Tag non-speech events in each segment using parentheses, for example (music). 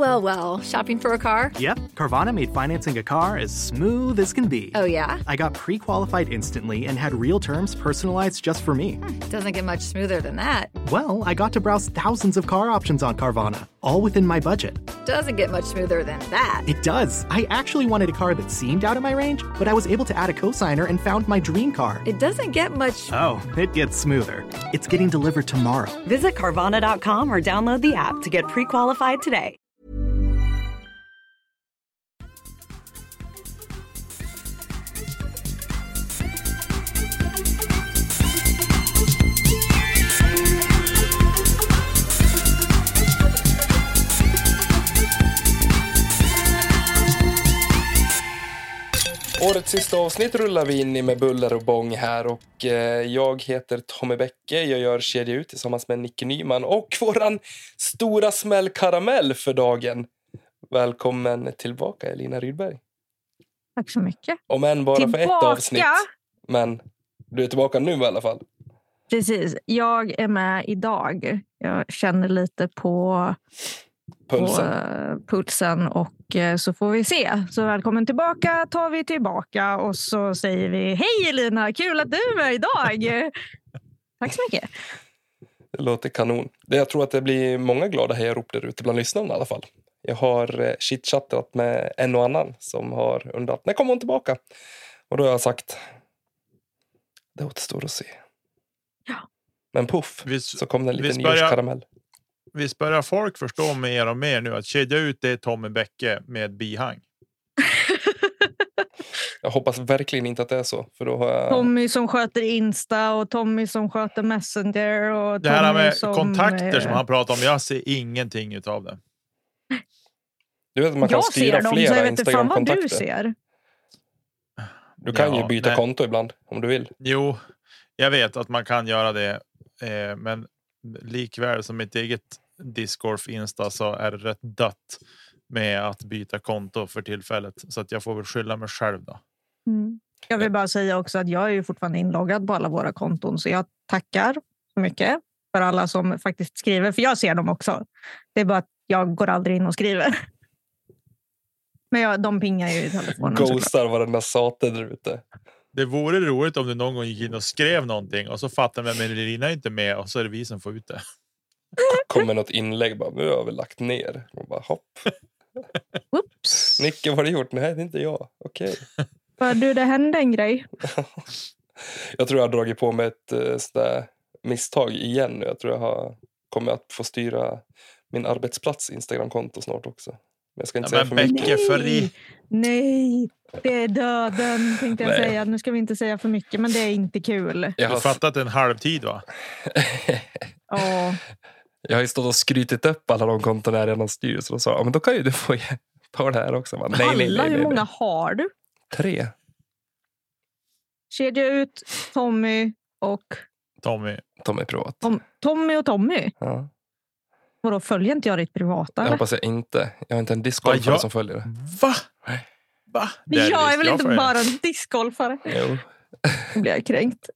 well, well. Shopping for a car? Yep, Carvana made financing a car as smooth as can be. Oh, yeah? I got pre qualified instantly and had real terms personalized just for me. Hmm, doesn't get much smoother than that. Well, I got to browse thousands of car options on Carvana, all within my budget. Doesn't get much smoother than that. It does. I actually wanted a car that seemed out of my range, but I was able to add a cosigner and found my dream car. It doesn't get much. Oh, it gets smoother. It's getting delivered tomorrow. Visit Carvana.com or download the app to get pre qualified today. Årets sista avsnitt rullar vi in i med buller och bång här och eh, jag heter Tommy Bäcke. Jag gör Kedja ut tillsammans med Nicke Nyman och våran stora smäll karamell för dagen. Välkommen tillbaka Elina Rydberg. Tack så mycket. Om än bara för ett Tillbaka. avsnitt. Men du är tillbaka nu i alla fall. Precis. Jag är med idag. Jag känner lite på, Pulsen. på eh, pulsen och eh, så får vi se. Så välkommen tillbaka tar vi tillbaka och så säger vi hej Elina, kul att du är med idag. (laughs) Tack så mycket. Det låter kanon. Jag tror att det blir många glada hejarop där ute bland lyssnarna i alla fall. Jag har eh, chitchattat med en och annan som har undrat när kommer hon tillbaka? Och då har jag sagt det återstår att se. Ja. Men puff, Visst, så kom det en liten börjar- nyårskaramell. Visst börjar folk förstå mer och mer nu att kedja ut det är Tommy Bäcke med bihang. (laughs) Jag hoppas verkligen inte att det är så. För då har jag... Tommy som sköter Insta och Tommy som sköter Messenger. Och Det här Tommy med som, kontakter som eh, han pratar om. Jag ser ingenting utav det. Du vet att man kan Jag styra dem, flera jag vet inte fan vad du Instagram-kontakter. ser. Du kan Ja, ju byta nej. konto ibland om du vill. Jo, jag vet att man kan göra det, eh, men likväl som mitt eget discgolf Insta så är det rätt dött med att byta konto för tillfället så att jag får väl skylla mig själv då. Mm. Jag vill bara säga också att jag är ju fortfarande inloggad på alla våra konton så jag tackar så mycket för alla som faktiskt skriver, för jag ser dem också. Det är bara att jag går aldrig in och skriver. Men jag, de pingar ju i telefonen. Ghostar varenda sate där ute. Det vore roligt om du någon gång gick in och skrev någonting och så fattar man men Lina är inte med och så är det vi som får ut det. Kommer något inlägg bara, nu har vi lagt ner. Och bara, hopp. Whoops. Nicke, vad har du gjort? Nej, det är inte jag. Okej. Bara, Du, det hände en grej. (laughs) Jag tror jag har dragit på mig ett uh, sådär misstag igen nu. Jag tror jag har, kommer att få styra min arbetsplats Instagramkonto snart också. Jag ska inte Ja, säga men för mycket. Bäcke, för i, Nej, det är döden tänkte jag Nej. säga. Nu ska vi inte säga för mycket, men det är inte kul. Jag du har, fattat en halvtid va? (laughs) Ja. jag har ju stått och skrytit upp alla de kontona jag redan styr. Så de sa, ja, men då kan ju du få (laughs) ta det här också. Man, nej, nej, nej, Alla, nej, hur många har du? Tre. Kedja ut Tommy och Tommy. Är privat. Tom, Tommy och Tommy. Ja. Vadå, följer inte jag ditt privata? Jag eller? hoppas jag inte. Jag har inte en discgolfare jag- som följer det. Va? Va? Men jag är väl inte det. bara en discgolfare? Jo, Nu blir jag kränkt.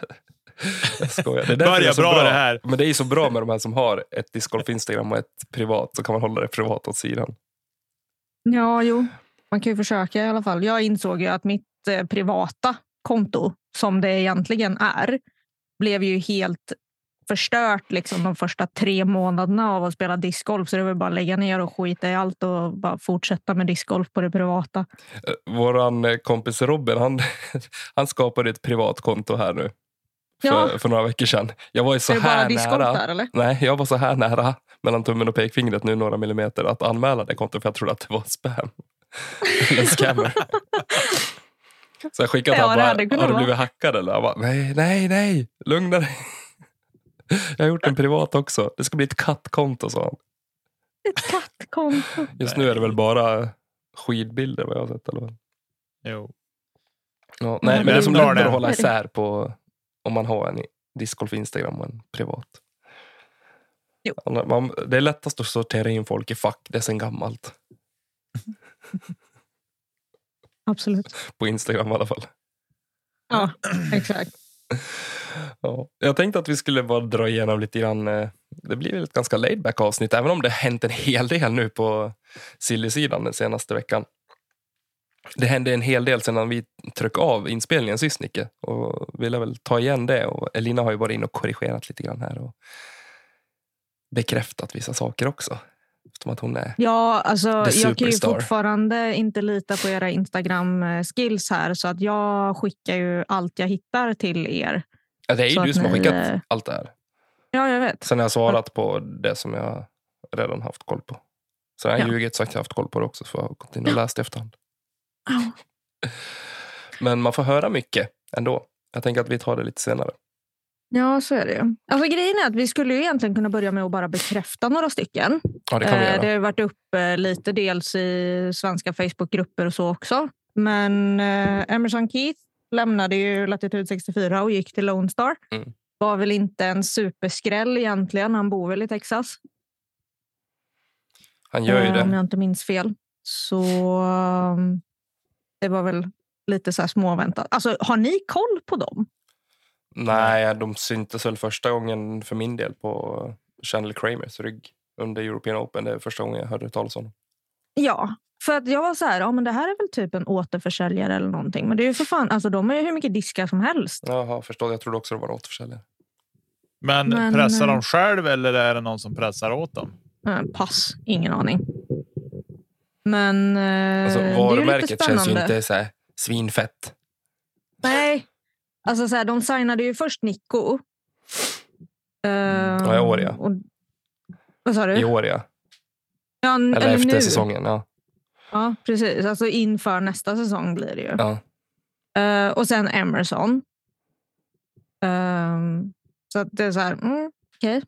(laughs) jag skojar. Det är Börjar det är så bra det här. Men det är ju så bra med de här som har ett discgolf Instagram och ett privat. Så kan man hålla det privat åt sidan. Ja, jo. Man kan ju försöka i alla fall. Jag insåg ju att mitt eh, privata konto, som det egentligen är, blev ju helt förstört liksom, de första tre månaderna av att spela discgolf. Så det var bara att lägga ner och skita i allt och bara fortsätta med discgolf på det privata. Eh, Våran eh, kompis Robin, han, (laughs) han skapade ett privat konto här nu. För, Ja. för några veckor sedan. Jag var ju så här nära. där eller? Nej, jag var så här nära mellan tummen och pekfingret nu några millimeter att anmäla det kontot för jag trodde att det var spam. (laughs) Eller scammer. Så jag skickade Ja, hade bara, har du blivit hackad eller? Han bara, nej, nej, nej, lugna dig. (laughs) Jag har gjort en privat också. Det ska bli ett kattkonto sa han. Ett kattkonto. (laughs) Just nu är det väl bara skidbilder vad jag har sett. Eller? vad? Jo. Ja, nej, men Mm, det är som lättare att hålla isär på om man har en discgolf Instagram och en privat. Jo. Man, det är lättast att sortera in folk i fack, det är sen gammalt. Absolut. På Instagram i alla fall. Ja, exakt. Ja. Jag tänkte att vi skulle bara dra igenom lite grann. eh, Det blir ett ganska laid back avsnitt, även om det hänt en hel del nu på Silly-sidan den senaste veckan. Det hände en hel del sedan vi tryck av inspelningen sist, Nicke. Och ville väl ta igen det. Och Elina har ju varit inne och korrigerat lite grann här. Och bekräftat vissa saker också. Eftersom att hon är... Ja, alltså, jag kan ju fortfarande inte lita på era Instagram-skills här. Så att jag skickar ju allt jag hittar till er. Ja, det är ju du som har ni, skickat eh, allt det här. Ja, jag vet. Sen har jag svarat på det som jag redan haft koll på. Sen har jag Ja. ljugit sagt att jag haft koll på det också, för jag har gått in och läst i efterhand. Ja. (laughs) Men man får höra mycket ändå. Jag tänker att vi tar det lite senare. Ja, så är det ju. Alltså, grejen är att vi skulle ju egentligen kunna börja med att bara bekräfta några stycken. Ja, det kan vi Eh, göra. Det har varit uppe lite dels i svenska Facebookgrupper och så också. Men eh, Emerson Keith lämnade ju Latitude 64 och gick till Lone Star. Mm. Var väl inte en superskräll egentligen. Han bor väl i Texas. Han gör ju eh, Om det. jag inte minns fel. Så um, det var väl lite så här småväntat. Alltså, har ni koll på dem? Nej, de syntes väl första gången för min del på Chandler Kramers rygg under European Open. Det är första gången jag hörde talas om dem. Ja, för att jag var så här, ja, men det här är väl typ en återförsäljare eller någonting. Men det är ju för fan, alltså de har ju hur mycket diskar som helst. Jaha, förstår. Jag trodde också det var återförsäljare. Men, Men, pressar eh, de själv eller är det någon som pressar åt dem? Eh, pass, ingen aning. Men eh, Alltså, det är ju lite varumärket känns ju inte så här svinfett. Nej, alltså så här, de signade ju först Nico. Eh, Ja, i år, ja. Och, vad sa du? I år, ja. Ja, Eller, eller efter nu. säsongen. Ja. Ja, precis. Alltså inför nästa säsong blir det ju. Ja. Eh, och sen Emerson. Ehm, så att det är så här, mm, okej.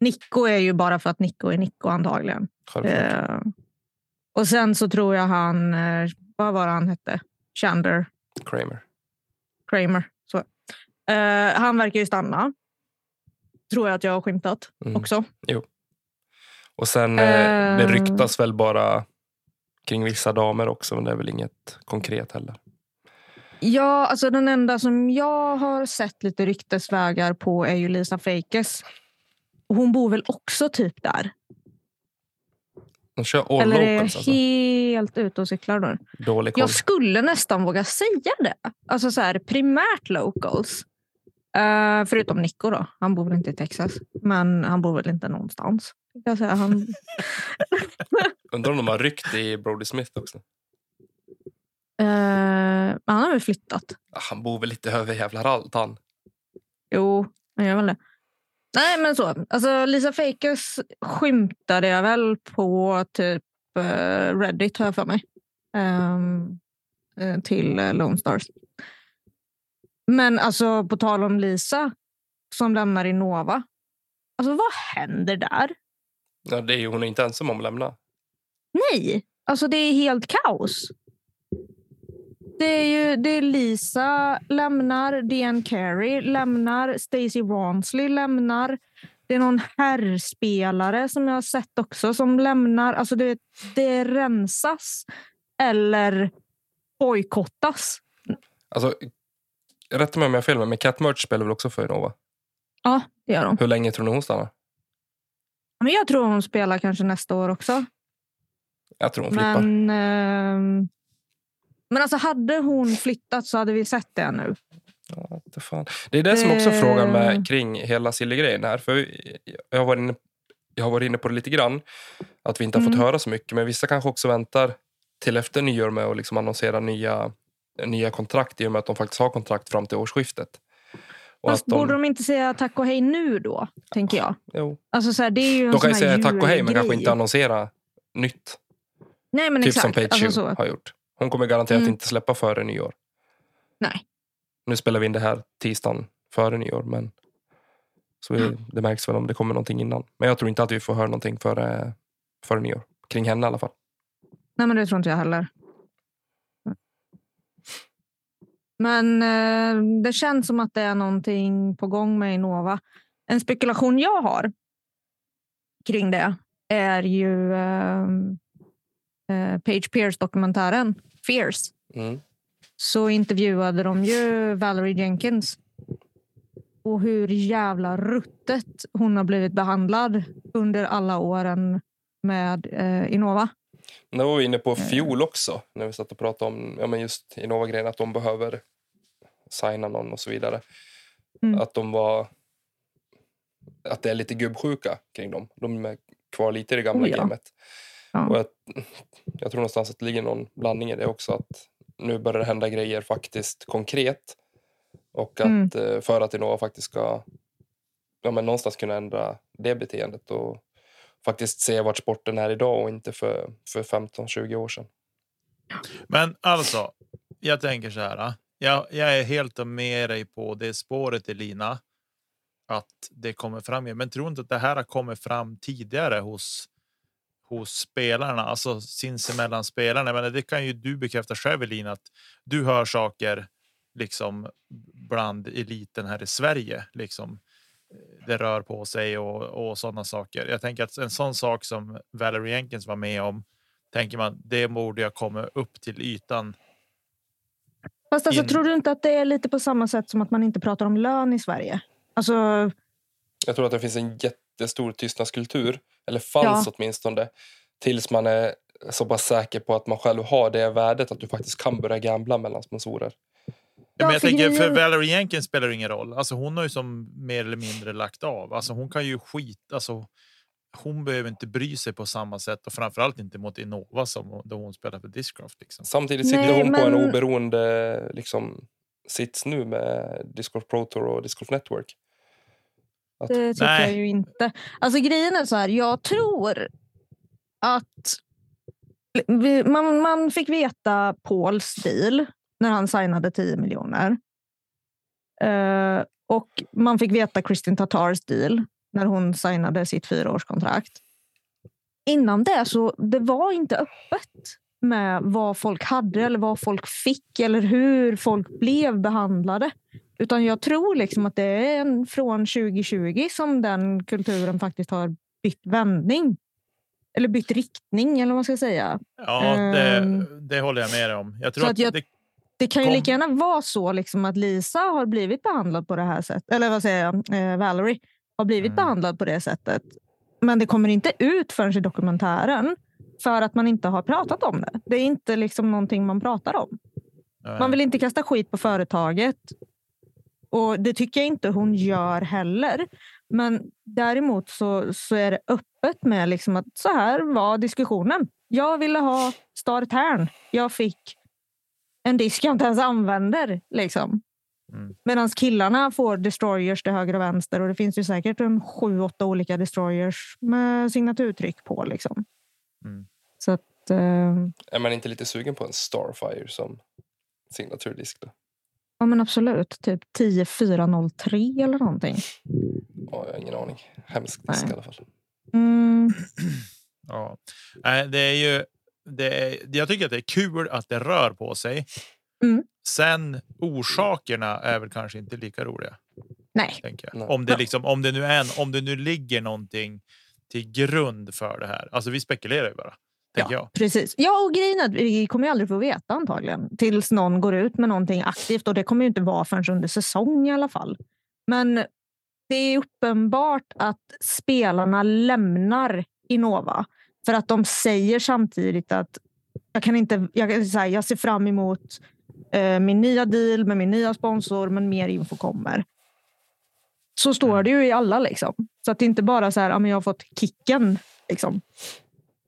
Nico är ju bara för att Nico är Nico antagligen. Eh, och sen så tror jag han, vad var det han hette? Chandler Kramer. Kramer. Så. Eh, han verkar ju stanna. Tror jag att jag har skymtat Mm. också. Och sen, eh, det Eh. ryktas väl bara kring vissa damer också, men det är väl inget konkret heller. Ja, alltså den enda som jag har sett lite ryktesvägar på är ju Lisa. Och Hon bor väl också typ där? De kör all Eller är jag alltså. helt ute och cyklar nu? Dålig koll. Jag skulle nästan våga säga det. Alltså så här, primärt locals. Eh, förutom Nico då. Han bor väl inte i Texas. Men han bor väl inte någonstans. Jag säga. Han, (laughs) Undrar om de har ryckt i Brody Smith också. Eh, han har väl flyttat. Han bor väl lite över jävla allt han. Jo, han gör väl det. Nej, men så. Alltså, Lisa Fakers skymtade jag väl på typ eh, Reddit, har jag för mig. Eh, till Lone Stars. Men alltså, på tal om Lisa som lämnar Innova. Alltså, vad händer där? Ja, det är hon inte ensam om att lämna. Nej, alltså det är helt kaos. Det är ju det är Lisa lämnar, DN Carey lämnar, Stacey Wansley lämnar. Det är någon herrspelare som jag har sett också som lämnar. Alltså det, det rensas eller bojkottas. Alltså, rätta mig om jag har fel, men Cat Merch spelar väl också för Innova? Ja, det gör de. Hur länge tror ni hon stannar? Men jag tror hon spelar kanske nästa år också. Jag tror hon flippar. Men, ehm, men alltså hade hon flyttat så hade vi sett det nu. Ja, det, fan. det är det som också är Eh. frågan med kring hela Silly-grejen här. För jag har, varit inne, jag har varit inne på det lite grann. Att vi inte har fått Mm. höra så mycket. Men vissa kanske också väntar till efter nyår med att liksom annonsera nya, nya kontrakt i och med att de faktiskt har kontrakt fram till årsskiftet. Och Fast de, borde de inte säga tack och hej nu då? Tänker jag. jo, Alltså så här, det är ju de kan ju säga tack och hej men kanske inte annonsera nytt. Nej, men typ exakt. som Page alltså, har gjort. Hon kommer garanterat Mm. inte släppa före nyår. Nej. Nu spelar vi in det här tisdagen före nyår. Men så vi, det märks väl om det kommer någonting innan. Men jag tror inte att vi får höra någonting före, före nyår. Kring henne i alla fall. Nej, men det tror inte jag heller. Men eh, det känns som att det är någonting på gång med Innova. En spekulation jag har kring det är ju eh, eh, Page Pierce-dokumentären Fierce. Mm. Så intervjuade de ju Valerie Jenkins. och hur jävla ruttet hon har blivit behandlad under alla åren med eh, Innova. Det var vi inne på Eh. fjol också, när vi satt och pratade om ja, men just Innova-grejen, att de behöver signa någon och så vidare. Mm. Att de var... Att det är lite gubbsjuka kring dem. De är kvar lite i det gamla Oh ja. gamet. Ja. Och jag, jag tror någonstans att det ligger någon blandning i det också. Att nu börjar det hända grejer faktiskt konkret. Och att Mm. eh, för att Innova faktiskt ska ja, men någonstans kunna ändra det beteendet och faktiskt se vart sporten är idag och inte för, för 15-20 år sedan. Men alltså, jag tänker så här. Ah, jag, jag är helt med dig på det spåret Elina. Att det kommer fram. Men tror inte att det här har kommit fram tidigare hos hos spelarna, alltså sinsemellan spelarna. Men det kan ju du bekräfta själv Elina att du hör saker liksom bland eliten här i Sverige. Liksom det rör på sig och, och sådana saker. Jag tänker att en sån sak som Valerie Jenkins var med om tänker man det borde jag komma upp till ytan. Fast alltså, In- tror du inte att det är lite på samma sätt som att man inte pratar om lön i Sverige? Alltså, Jag tror att det finns en jättestor tystnadskultur, eller fanns åtminstone, tills man är så pass säker på att man själv har det värdet att du faktiskt kan börja gambla mellan sponsorer. Ja, men jag tänker för Valerie Jenkins spelar det ingen roll. Alltså hon har ju som mer eller mindre lagt av. Alltså hon kan ju skit. Alltså hon behöver inte bry sig på samma sätt och framförallt inte mot Innova som då hon spelar för Discraft. Liksom. Samtidigt sitter Nej, hon på en men- oberoende liksom, sits nu med Discord Pro Tour och Discord Network. Att, det tycker Nej. jag ju inte. Alltså grejen är så här, jag tror att man, man fick veta Pauls deal när han signade 10 miljoner. Eh, och man fick veta Kristin Tatars deal när hon signade sitt fyraårskontrakt. Innan det så det var inte öppet med vad folk hade eller vad folk fick eller hur folk blev behandlade. Utan jag tror liksom att det är från 2020 som den kulturen faktiskt har bytt vändning. Eller bytt riktning eller vad man ska säga. Ja, det, Ehm. det håller jag med dig om. Jag tror att jag- det, Det kan ju Kom. lika gärna vara så liksom att Lisa har blivit behandlad på det här sättet. Eller vad säger jag? Eh, Valerie har blivit Mm. behandlad på det sättet. Men det kommer inte ut förrän i dokumentären. För att man inte har pratat om det. Det är inte liksom någonting man pratar om. Man vill inte kasta skit på företaget. Och det tycker jag inte hon gör heller. Men däremot så, så är det öppet med liksom att så här var diskussionen. Jag ville ha Star Tern. Jag fick en disk jag inte ens använder. Liksom. Mm. Medan killarna får destroyers till höger och vänster. Och det finns ju säkert en sju, åtta olika destroyers med signaturtryck på. Liksom. Mm. Så att... Eh, är man inte lite sugen på en Starfire som signaturdisk? Då? ja men absolut. Typ 10403 eller någonting. Ja, jag har ingen aning. Hemsk disk Nej. i alla fall. Mm. Ja, det är ju. Det är, jag tycker att det är kul att det rör på sig. Mm. Sen orsakerna är väl kanske inte lika roliga. Nej. Tänker jag. Nej. Om det liksom om det nu är om det nu ligger någonting till grund för det här. Alltså, vi spekulerar ju bara. Tänker jag. Precis. Ja, och grejen är att vi kommer ju aldrig få veta antagligen tills någon går ut med någonting aktivt och det kommer ju inte vara förrän under säsong i alla fall. Men det är uppenbart att spelarna lämnar Innova för att de säger samtidigt att jag kan inte. Jag, säga, jag ser fram emot eh, min nya deal med min nya sponsor, men mer info kommer. Så står det ju i alla liksom. Så att det inte bara så här, ja, men jag har fått kicken liksom.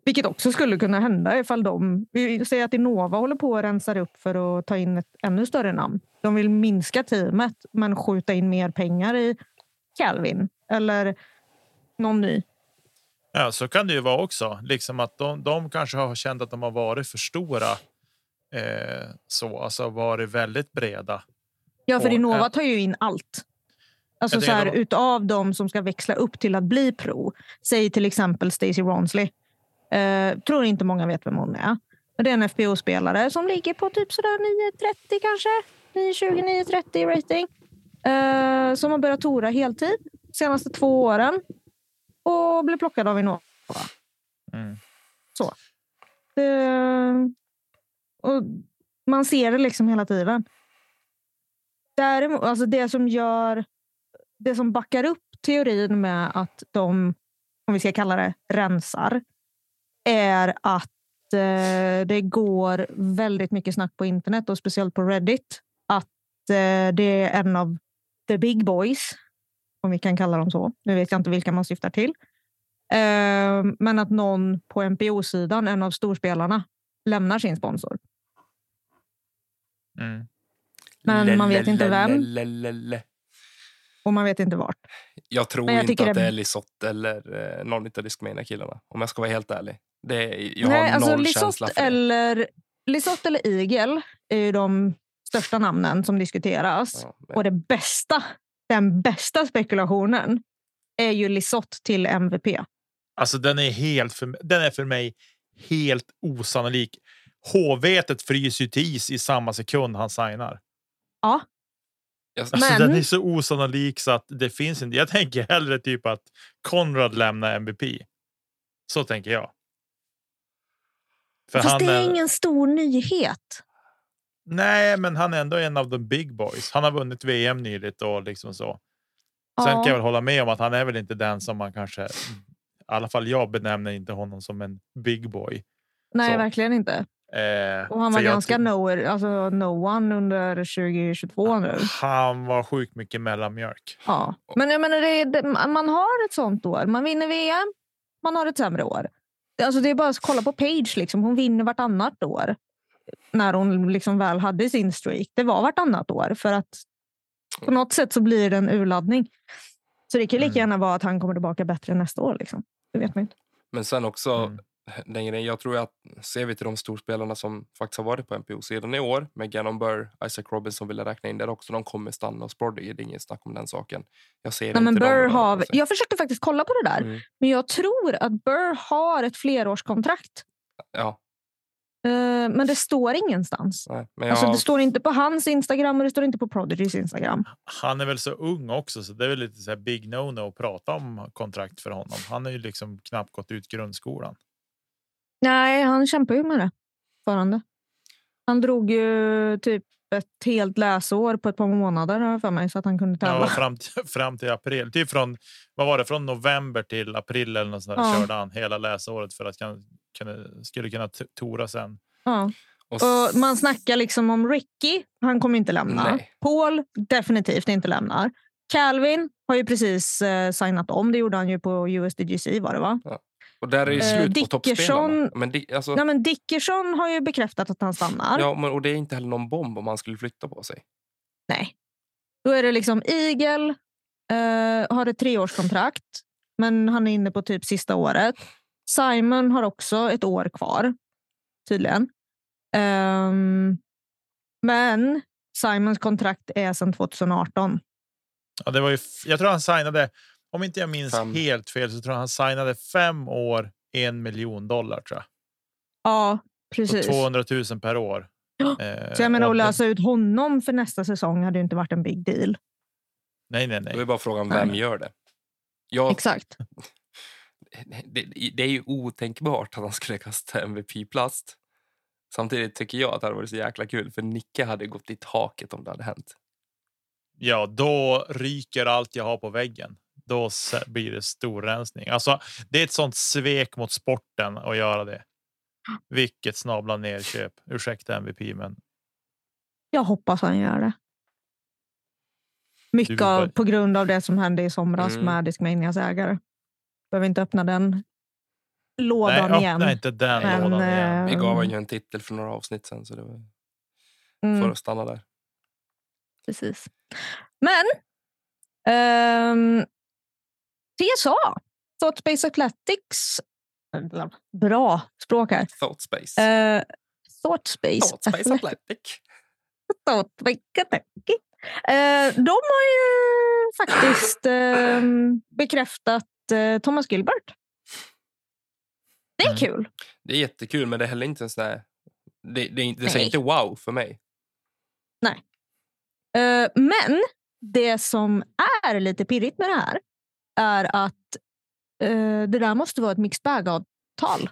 Vilket också skulle kunna hända ifall de... Vi säger att Innova håller på att rensa upp för att ta in ett ännu större namn. De vill minska teamet men skjuta in mer pengar i Calvin eller någon ny. Ja, så kan det ju vara också. Liksom att de, de kanske har känt att de har varit för stora. Eh, så alltså varit väldigt breda. Ja, för Innova äh, tar ju in allt. Alltså så här, de- utav de som ska växla upp till att bli pro. Säg till exempel Stacey Ronsley. Eh, tror inte många vet vem hon är. Men Det är en FPO-spelare som ligger på typ sådär 9.30 kanske. 9.20, 9.30 rating. Eh, som har börjat tora heltid de senaste två åren. Och blev plockad av Innova. Mm. Det, och man ser det liksom hela tiden. Däremot, alltså det som gör det som backar upp teorin med att de, om vi ska kalla det, rensar är att eh, det går väldigt mycket snack på internet och speciellt på Reddit att eh, det är en av the big boys, om vi kan kalla dem så. Nu vet jag inte vilka man syftar till. Eh, men att någon på NPO-sidan, en av storspelarna, lämnar sin sponsor. Mm. Men man vet inte vem. Lelelelele. Och man vet inte vart. Jag tror jag inte att det- det är Lisotte eller eh, någon av Discmania-killarna. Om jag ska vara helt ärlig. Det är, jag Nej, har alltså noll Lisotte känsla för det. eller, Lisotte eller Igel är ju de största namnen som diskuteras. Ja, men- Och det bästa, den bästa spekulationen är ju Lisotte till MVP. Alltså den är helt för, den är för mig helt osannolik. H-vetet fryser ju till is i samma sekund han signar. Ja, Alltså, Men- Den är så osannolik så att det finns inte. Jag tänker hellre typ att Konrad lämnar MVP. Så tänker jag. För fast han det är ingen stor nyhet. Nej, men han är ändå en av de big boys. Han har vunnit VM nyligt och liksom så. Sen Ja. kan jag väl hålla med om att han är väl inte den som man kanske. I alla fall jag benämner inte honom som en big boy. Nej, Så. verkligen inte. Eh, Och han var ganska ty- no, alltså no one under 2022 nu. Han var sjukt mycket mellanmjölk. Ja. Men jag menar, det, det, man har ett sånt år. Man vinner VM, man har ett sämre år. Alltså det är bara att kolla på Page. Liksom. Hon vinner vartannat år. När hon liksom väl hade sin streak. Det var vartannat år. För att på något sätt så blir det en urladdning. Så det kan lika Mm. gärna vara att han kommer tillbaka bättre nästa år. Liksom. Det vet man inte. Men sen också, Mm. den grejen, jag tror att ser vi till de storspelarna som faktiskt har varit på NPO-sidan i år med Gannon Burr, Isaac Robinson vill jag räkna in där också. De kommer stanna hos Brody, det är inget snack om den saken. Jag ser Nej, inte men Burr har, jag försökte faktiskt kolla på det där. Mm. Men jag tror att Burr har ett flerårskontrakt. Ja, men det står ingenstans. nej, men jag, Alltså, det står inte på hans Instagram och det står inte på Prodigys Instagram. Han är väl så ung också, så det är väl lite så här big no-no att prata om kontrakt för honom. Han har ju liksom knappt gått ut grundskolan. Nej, han kämpar ju med det fortfarande. Han drog ju typ ett helt läsår på ett par månader för mig så att han kunde tävla. Ja, fram, till, (laughs) fram till april. Typ från, vad var det, från november till april eller något sånt där, Ja. körde han hela läsåret för att kan, skulle kunna tora sen. Ja. och Och man snackar liksom om Ricky. Han kommer inte lämna. Nej. Paul definitivt inte lämnar. Calvin har ju precis eh, signat om. Det gjorde han ju på USDGC var det va? och där är det eh, slut på toppspelarna. Dickerson- Men, di, alltså, Nej, men Dickerson har ju bekräftat att han stannar. ja, men, och det är inte heller någon bomb om han skulle flytta på sig. Nej. Då är det liksom Eagle eh, har ett treårskontrakt, men han är inne på typ sista året. Simon har också ett år kvar, tydligen. Ehm, men Simons kontrakt är sedan 2018. Ja, det var ju, jag tror han signade, om inte jag minns Fem. helt fel, så tror jag han signade fem år, en miljon dollar tror jag. Ja, Så precis. 200 000 per år. Ja, Eh, Så jag menar, och att lösa ut honom för nästa säsong hade ju inte varit en big deal. Nej, nej, Då är nej. bara frågan, Nej. vem gör det? Jag, Exakt. Det, det är ju otänkbart att han skulle kasta MVP-plast. Samtidigt tycker jag att det hade varit så jäkla kul, för Nicke hade gått i taket om det hade hänt. Ja, då ryker allt jag har på väggen. Då blir det stor rensning. Alltså, det är ett sånt svek mot sporten att göra det. Vilket snabla nerköp. Ursäkta MVP, men Jag hoppas han gör det. Mycket av, på grund av det som hände i somras Mm. med Discmanias ägare. Behöver inte öppna den nej, lådan igen. öppna inte den Men, lådan igen. eh, Vi gav honom ju en titel för några avsnitt sen, så det var Mm, för att stanna där. precis. Men ehm, TSA, Thought Space Athletics. Bra språk här. Thought Space. Uh, Thought Space, Thought Space Athletic. Thought Space Athletic. Eh, de har ju faktiskt ehm, bekräftat eh, Thomas Gilbert. Det är Mm. kul. Det är jättekul, men det är heller inte en sån där... Det, det, är inte- det säger Nej. inte wow för mig. Eh, men det som är lite pirrigt med det här är att eh, det där måste vara ett mixed bag-avtal.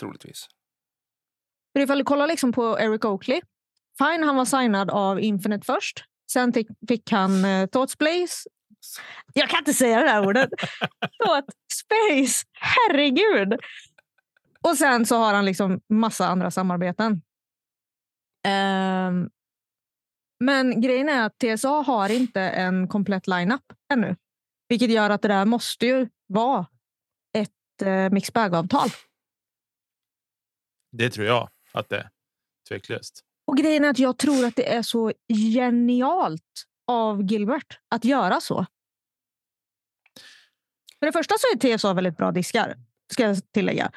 Troligtvis. För ifall du kollar liksom på Eric Oakley. Fine, han var signad av Infinite först. Sen fick, fick han uh, Thoughts Blaze Jag kan inte säga det där ordet. (laughs) Förlåt. Space. Herregud. Och sen så har han liksom massa andra samarbeten. Ehm, men grejen är att TSA har inte en komplett lineup ännu. Vilket gör att det där måste ju vara ett eh, mixbag-avtal. Det tror jag att det är. Tveklöst. Och grejen är att jag tror att det är så genialt av Gilbert att göra så. För det första så är TSA väldigt bra diskar, ska jag tillägga.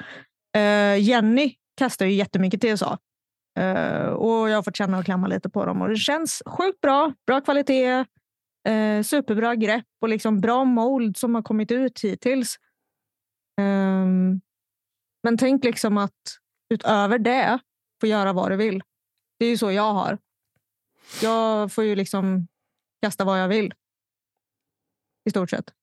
Uh, Jenny kastar ju jättemycket TSA. Uh, eh, och jag har fått känna och klämma lite på dem. Och det känns sjukt bra. Bra kvalitet. uh, superbra grepp och liksom bra mold som har kommit ut hittills. Um, men tänk liksom att utöver det få göra vad du vill. Det är ju så jag har. Jag får ju liksom kasta vad jag vill. I stort sett.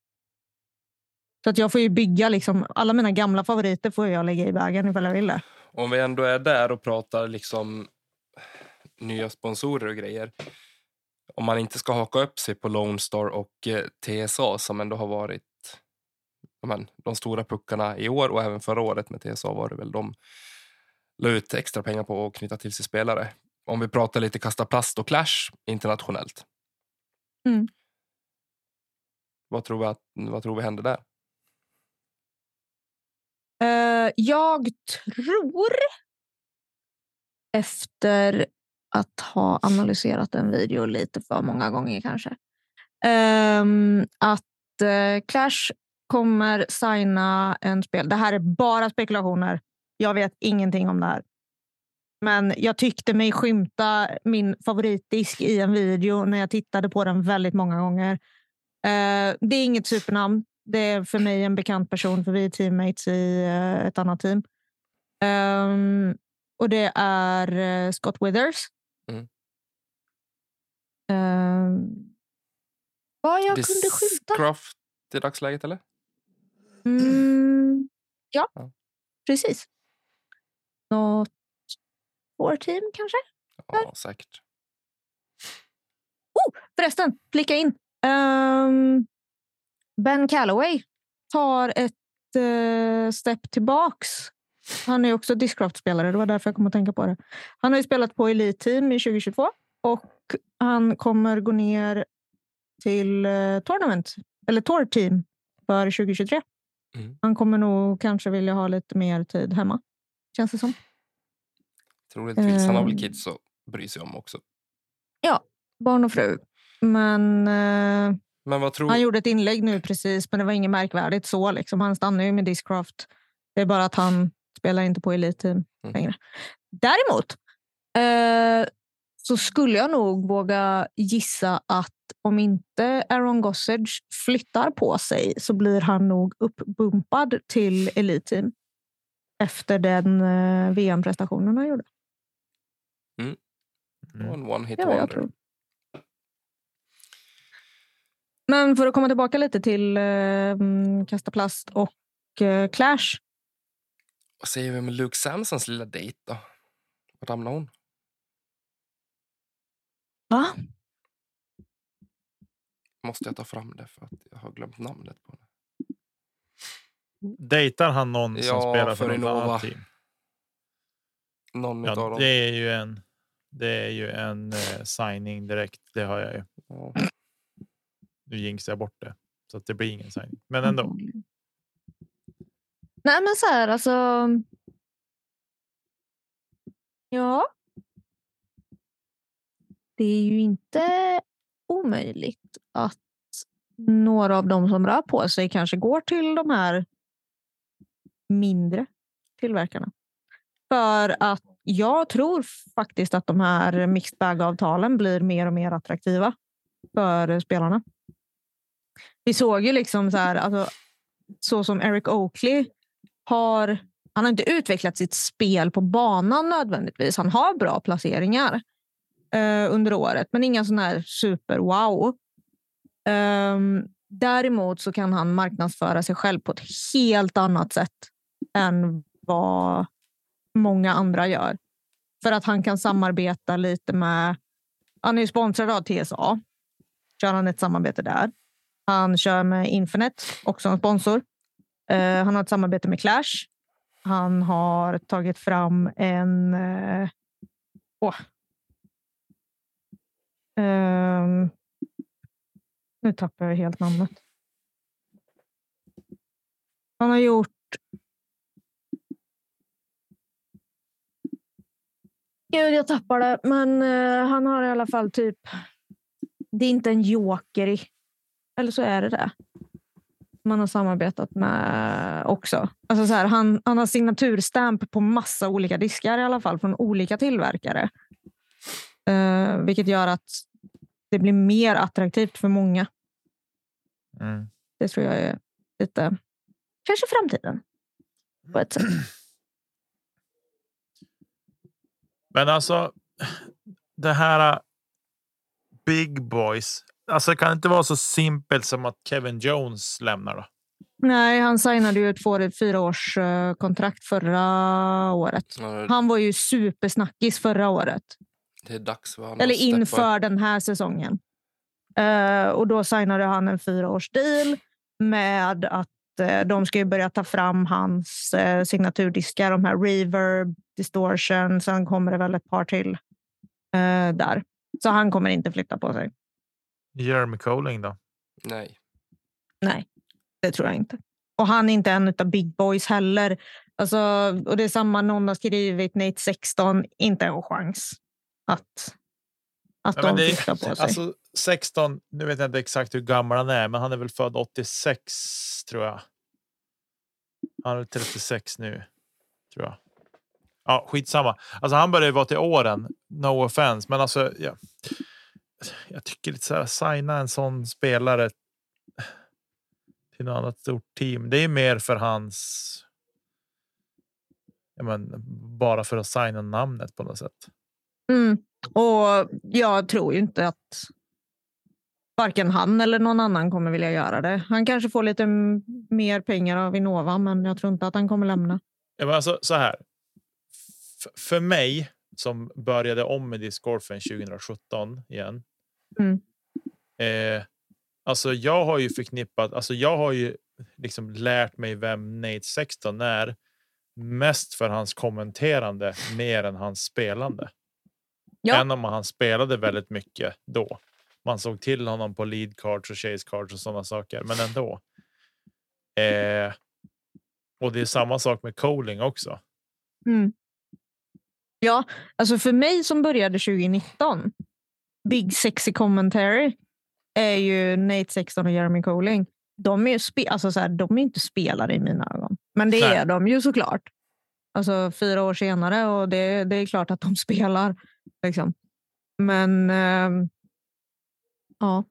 Så att jag får ju bygga liksom, alla mina gamla favoriter får jag lägga i vägen ifall jag vill det. Om vi ändå är där och pratar liksom nya sponsorer och grejer. Om man inte ska haka upp sig på Lone Star och eh, TSA som ändå har varit men, de stora puckarna i år och även förra året med TSA var det väl de la ut extra pengar på att knyta till sig spelare. Om vi pratar lite kasta plast och clash internationellt. Mm. Vad, tror vi att, vad tror vi händer där? Uh, jag tror efter att ha analyserat en video lite för många gånger kanske. um, att uh, Clash kommer signa en spel. Det här är bara spekulationer. Jag vet ingenting om det här. Men jag tyckte mig skymta min favoritdisk i en video när jag tittade på den väldigt många gånger. Uh, det är inget supernamn. Det är för mig en bekant person för vi är teammates i eh, ett annat team. Ehm, och det är eh, Scott Withers. Mm. Ehm, vad jag kunde skymta? Discraft i dagsläget eller? Mm, ja, Ja. precis. Något War team kanske? Ja, säkert. Förresten, flika in. Ehm, ben Calloway tar ett uh, step tillbaks. Han är också Discraft-spelare. Det var därför jag kom att tänka på det. Han har ju spelat på Elite Team i 2022 och han kommer gå ner till uh, Tournament, eller Tour Team för 2023. Mm. Han kommer nog kanske vilja ha lite mer tid hemma, känns det som. Troligtvis. Han har väl Ehm. kids att bry sig om också. Barn och fru. Men eh, tror Han gjorde ett inlägg nu precis, men det var inget märkvärdigt så. Liksom. Han stannar ju med Discraft. Det är bara att han spelar inte på Elite Team Mm. längre. Däremot eh, så skulle jag nog våga gissa att om inte Aaron Gossage flyttar på sig så blir han nog uppbumpad till Elite Team efter den eh, VM-prestationen han gjorde. Mm. en one hit är vad jag wonder? tror. Men för att komma tillbaka lite till eh, mm, Kasta plast och eh, Clash. Vad säger vi med Luke Samsons lilla dejt då? Var hamnar hon? Va? Måste jag ta fram det för att jag har glömt namnet på henne. Dejtar han någon som Ja, spelar för, för något annat team? Någon utav Ja, dem. det är ju en. Det är ju en eh, signing direkt. Det har jag ju. Ja. Nu jinxar jag bort det så att det blir ingen signing, men ändå. Nej, men så här alltså. Ja. Det är ju inte omöjligt att några av dem som rör på sig kanske går till de här mindre tillverkarna. För att jag tror faktiskt att de här mixed bag-avtalen blir mer och mer attraktiva för spelarna. Vi såg ju liksom så här, alltså, så som Eric Oakley har, han har inte utvecklat sitt spel på banan nödvändigtvis. Han har bra placeringar eh, under året, men inga sådana här super-wow. Ehm, däremot så kan han marknadsföra sig själv på ett helt annat sätt än vad många andra gör. För att han kan samarbeta lite med... Han är ju sponsrad av TSA. Kör han ett samarbete där. Han kör med Infinite, också en sponsor. Eh, han har ett samarbete med Clash. Han har tagit fram en... Eh, oh. Ehm, nu tappar jag helt namnet. Han har gjort... Gud, jag tappar det. Men eh, han har i alla fall typ... Det är inte en joker. Eller så är det det. Man har samarbetat med också. Alltså så här, han, han har signaturstamp på massa olika diskar i alla fall från olika tillverkare. Eh, vilket gör att det blir mer attraktivt för många. Mm. Det tror jag är lite... Kanske framtiden. På ett sätt. Men alltså, det här uh, Big Boys. Alltså, det kan inte vara så simpelt som att Kevin Jones lämnar då. Nej, han signade ju ett två- fyra års eh, kontrakt förra året. Han var ju supersnackis förra året. Det är dags för honom Eller inför den här säsongen. Eh, och då signade han en fyraårs deal med att eh, de ska ju börja ta fram hans uh, signaturdiskar. De här reverb, distortion. Sen kommer det väl ett par till där. Så han kommer inte flytta på sig. Jeremy Colling då? Nej. Nej, det tror jag inte. Och han är inte en av big boys heller. Alltså, och det är samma någon har skrivit, Nate 16, inte en chans att, att men de flyttar på sig. Alltså 16, nu vet jag inte exakt hur gammal han är, men han är väl född 86 tror jag. Han är 36 nu, tror jag. Ja, skitsamma. Alltså han börjar ju vara till åren. No offense, men alltså. Ja, jag tycker lite så här signa en sån spelare. Till något annat stort team. Det är mer för hans. Ja, men bara för att signa namnet på något sätt. Mm. Och jag tror ju inte att varken han eller någon annan kommer vilja göra det. Han kanske får lite mer pengar av Vinnova, men jag tror inte att han kommer lämna. Ja, men alltså, så här. F- för mig som började om med discgolfen 2017 igen. Mm. Eh, alltså jag har ju förknippat, alltså jag har ju liksom lärt mig vem Nate 16 är. Mest för hans kommenterande mer än hans spelande. Ja. Än om han spelade väldigt mycket då. Man såg till honom på lead cards och chase cards och sådana saker, men ändå. Eh, och det är samma sak med Coling också. Mm. Ja, alltså för mig som började 2019, Big Sexy Commentary är ju Nate 16 och Jeremy Colling. De är, ju spe- alltså så här, de är inte spelare i mina ögon, men det Nej. är de ju såklart. Alltså fyra år senare och det, det är klart att de (laughs) spelar. Liksom. Men ehm, ja,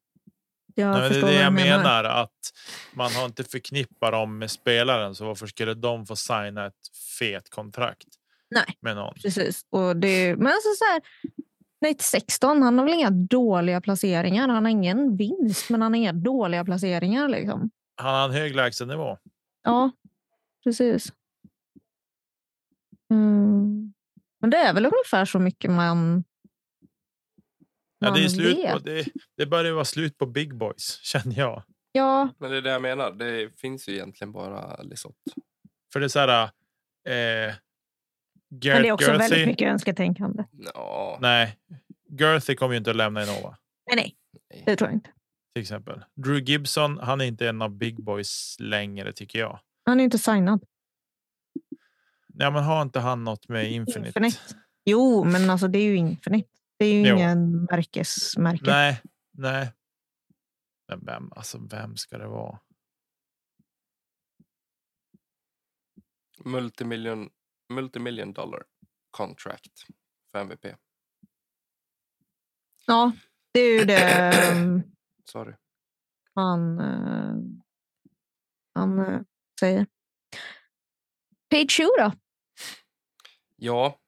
jag Nej, det är det jag menar. menar. Att man har inte förknippat dem med spelaren. Så varför skulle de få signa ett fet kontrakt Nej. med någon? Precis. Och det, men alltså så här, Nate 16, han har väl inga dåliga placeringar. Han har ingen vinst, men han har inga dåliga placeringar. Liksom. Han har en hög lägstanivå. Ja, precis. Mm. Men det är väl ungefär så mycket man, Ja, det, är slut på, det, det börjar vara slut på big boys (laughs) känner jag. Ja, Men det är det jag menar. Det finns ju egentligen bara Lisotte. För det är så här. Eh, Garrett det är också väldigt Gerthy. mycket önsketänkande. Ja, Nej, Gerthy kommer ju inte att lämna Innova Nej, nej, det tror jag inte. till exempel. Drew Gibson, han är inte en av big boys längre tycker jag. Han är inte signad. Ja, men har inte han något med Infinite? Infinite. Jo, men alltså det är ju Infinite. Det är ju Jo. ingen märkesmärke. Nej, nej. Men vem, alltså vem ska det vara? multimillion, multimillion dollar contract för MVP. Ja, det är ju det um, (clears throat) Sorry. han, eh, han eh, säger. Page 7 då? Ja,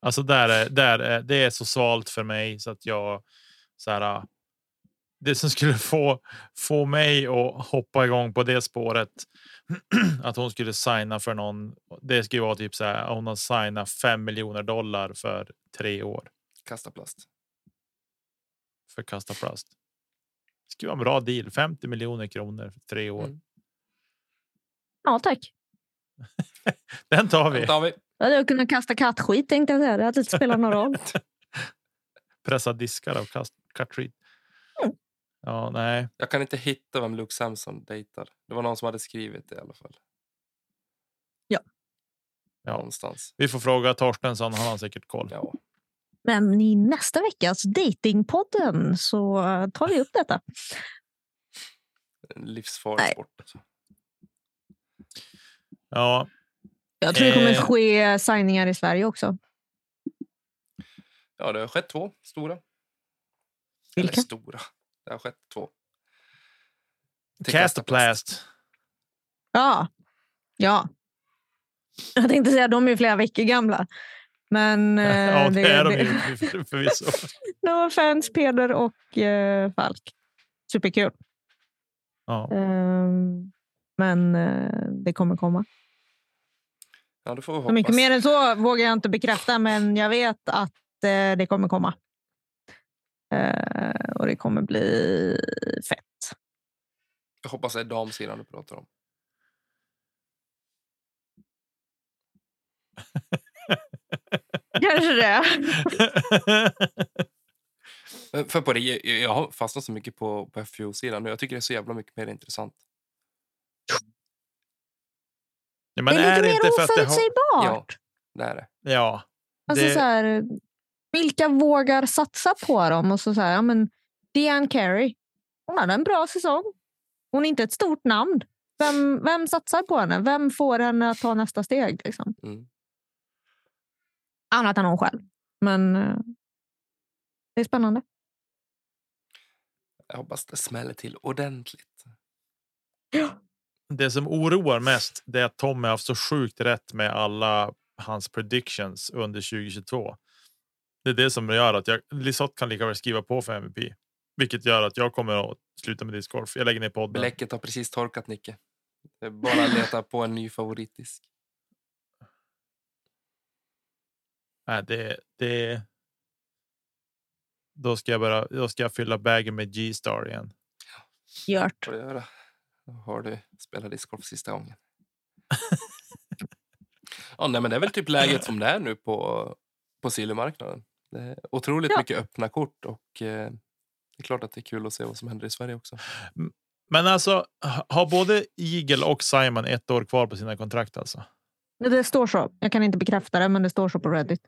Alltså där är, där är, det är så svalt för mig så att jag så här. ah, Det som skulle få få mig att hoppa igång på det spåret. (clears throat) att hon skulle signa för någon. Det skulle vara typ så här. Hon har signat 5 miljoner dollar för tre år kasta plast. för kasta plast. Det skulle vara en bra deal. 50 miljoner kronor för tre år. Mm. Ja, tack. (laughs) Den tar vi. Den tar vi. Jag hade kunnat kasta kattskit tänkte jag säga. Det hade inte spelat någon roll. (laughs) Pressa diskar cut Mm. Ja, nej. Jag kan inte hitta vem Luke Samson dejtar. Det var någon som hade skrivit det i alla fall. Ja. Ja. Någonstans. Vi får fråga Torstensson. Han har säkert koll. Ja. Men i nästa veckas Datingpodden så tar vi upp detta. En livsfarlig sport. Alltså. Ja, Jag tror det kommer Eh. ske signingar i Sverige också. Ja, det har skett två stora. Vilka? Eller stora. Det har skett två. Castoplast. Ja. ja. Jag tänkte säga de är ju flera veckor gamla. Men (laughs) eh, Ja, det är de det- ju för- förvisso. (laughs) No offense, Peder och eh, Falk. Superkul. Ja. Ehm, men eh, det kommer komma. Ja, det får vi Så hoppas. mycket mer än så vågar jag inte bekräfta, men jag vet att eh, det kommer komma. Eh, och det kommer bli fett. Jag hoppas det är damsidan du pratar om. Kanske det. För på det, jag- har fastnat så mycket på, på FPO-sidan nu. Jag tycker det är så jävla mycket mer intressant. Ja, men det är är lite mer har... oförutsägbart. Det är det. Ja. Alltså, det- så här, vilka vågar satsa på dem? Och så så här, ja, men Diane Carey, hon hade en bra säsong. Hon är inte ett stort namn. Vem, vem satsar på henne? Vem får henne att ta nästa steg? Liksom? Mm. Annat än hon själv. Men eh, det är spännande. Jag hoppas det smäller till ordentligt. Det som oroar mest det är att Tommy har haft så sjukt rätt med alla hans predictions under 2022. Det är det som gör att jag Lisotte kan lika väl skriva på för MVP, vilket gör att jag kommer att sluta med discgolf. Jag lägger ner podden. Bläcket har precis torkat, Nicke. Det är bara att leta på en ny favoritdisk. Nej, det, det. Då ska jag bara. Då ska jag fylla bagen med G-star igen. Gjort. Då har du spelat discgolf sista gången. (laughs) ja, nej, men det är väl typ läget som det är nu på, på silvermarknaden. Det är otroligt Ja. mycket öppna kort och eh, det är klart att det är kul att se vad som händer i Sverige också. Men alltså ha- har både Eagle och Simon ett år kvar på sina kontrakt alltså? Det står så. Jag kan inte bekräfta det, men det står så på Reddit.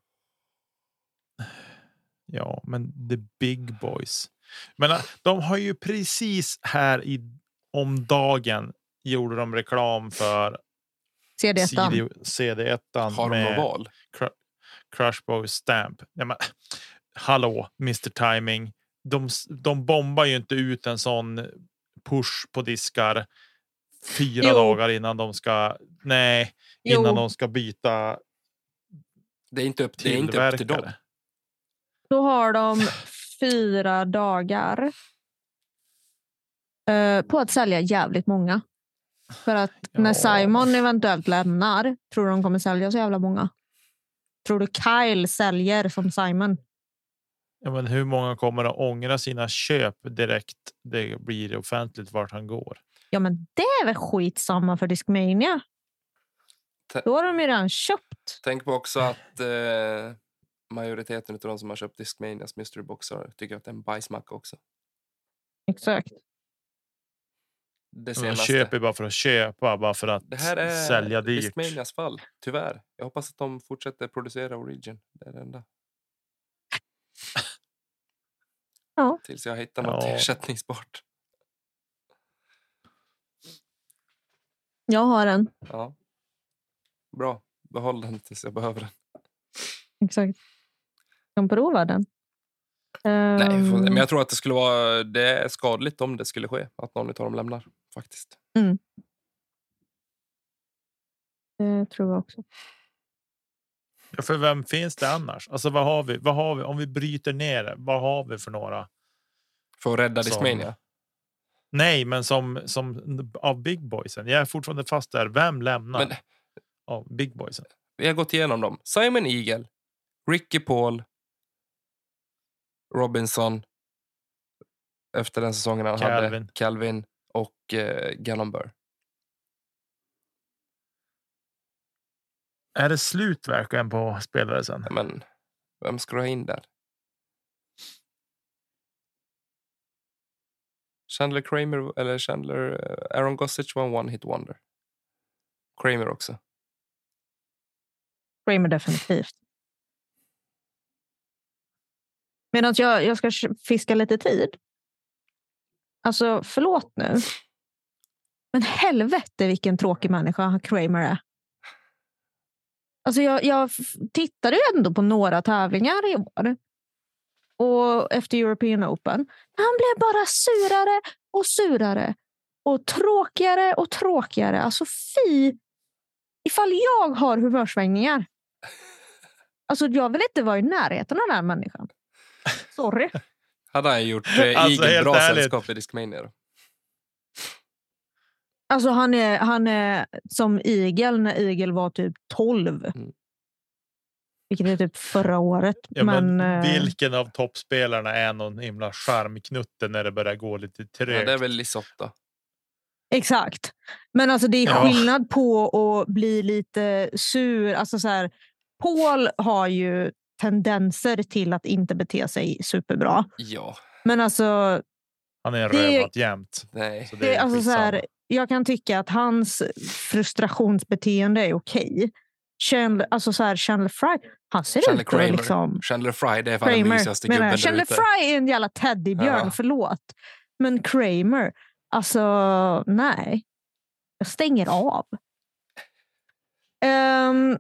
Ja, men the big boys. Men äh, de har ju precis här i om dagen gjorde de reklam för CD1. CD, CD1 Har de med val? Cru- Crush Boys Stamp. Ja, men, hallå, Mr Timing. De, de bombar ju inte ut en sån push på diskar fyra Jo. dagar innan de ska. Nej, Jo. innan de ska byta Det är inte upp, det är inte upp till dem. Då har de fyra dagar eh, på att sälja jävligt många. För att när Ja. Simon eventuellt lämnar, tror de kommer sälja så jävla många? Tror du Kyle säljer som Simon? Ja, men hur många kommer att ångra sina köp direkt? Det blir offentligt vart han går. Ja, men det är väl skitsamma för Discmania. Ta- Då har de ju redan köpt. Tänk på också att eh, majoriteten av de som har köpt Discmanias mystery boxar tycker att det är en bajsmacka också. Exakt. Det De senaste. köper bara för att köpa, bara för att Det här är sälja dyrt. Discmanias fall, tyvärr. Jag hoppas att de fortsätter producera Origin. Det är det enda. Ja. Tills jag hittar något Ja. ersättningsbart. Jag har en. Ja. Bra. Behåll den tills jag behöver den. Exakt. Kan prova den. Nej, men Ehm, jag tror att det skulle vara det är skadligt om det skulle ske. Att någon av dem lämnar. Faktiskt. Det tror jag också. Ja, för vem finns det annars? Alltså vad har vi? Vad har vi? Om vi bryter ner det, vad har vi för några? För att rädda Som- Discmania. Nej, men som som av big boysen. Jag är fortfarande fast där. Vem lämnar Men av big boysen? vi har gått igenom dem. Simon Eagle, Ricky Paul, Robinson, efter den säsongen han hade Calvin. Och eh, Gallon Burr. Är det slut verkligen på spelare sen? Ja, Men vem ska du ha in där? Chandler Kramer eller Chandler eh, Aaron Gossage var en one hit wonder. Kramer också. Kramer definitivt. Medan jag, jag ska fiska lite tid. Alltså, förlåt nu. Men helvete vilken tråkig människa Kramer är. Alltså jag, jag tittade ju ändå på några tävlingar i år. Och efter European Open. Han blev bara surare och surare. Och tråkigare och tråkigare. Alltså fy. Ifall jag har humörsvängningar. Alltså jag vill inte vara i närheten av den här människan. Sorry. Hade han gjort eh, Alltså, helt bra ärligt. sällskap i Discmania? Alltså han är, han är som Igel när Igel var typ 12. Mm. Vilket är typ förra året. Ja, men men, eh, vilken av toppspelarna är någon himla charmknutte när det börjar gå lite Ja, trögt? det är väl Lisotta. Exakt. Men alltså det är Ja. skillnad på att bli lite sur. Alltså så här, Paul har ju tendenser till att inte bete sig superbra. Ja, Men alltså, Han är en rövat jämt. nej. Så det det, är alltså så här, jag kan tycka att hans frustrationsbeteende är okej. Chandler, alltså så här, Chandler Fry, han ser Chandler ut att Kramer. liksom... Chandler Fry, det är fan den Kramer, mysigaste menar gubben där Chandler ute. Fry är en jävla teddybjörn, Ja. förlåt. Men Kramer, alltså nej. Jag stänger av. Ehm,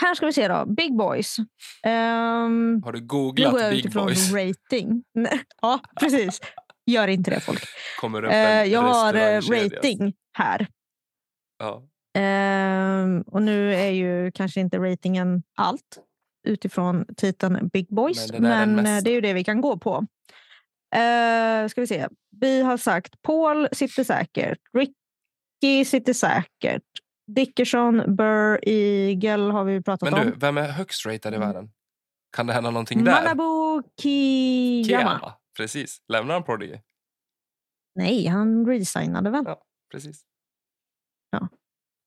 här ska vi se då. Big Boys. Um, Har du googlat jag Big utifrån Boys? rating. Ja, precis. Gör inte det folk. Kommer upp Eh, jag har eh, rating här. Ja. Ehm, och nu är ju kanske inte ratingen allt utifrån titeln Big Boys, Men det men, eh, det är ju det vi kan gå på. Uh, ska vi se. Vi har sagt Paul sitter säkert, Ricky sitter säkert, Dickerson, Burr, Eagle har vi pratat Men du, om. vem är högst ratad i Mm. världen? Kan det hända någonting där? Manabu Kiyama. Kiyama. Precis. Lämnar han Prodigy? Nej, han resignade väl. Ja, precis.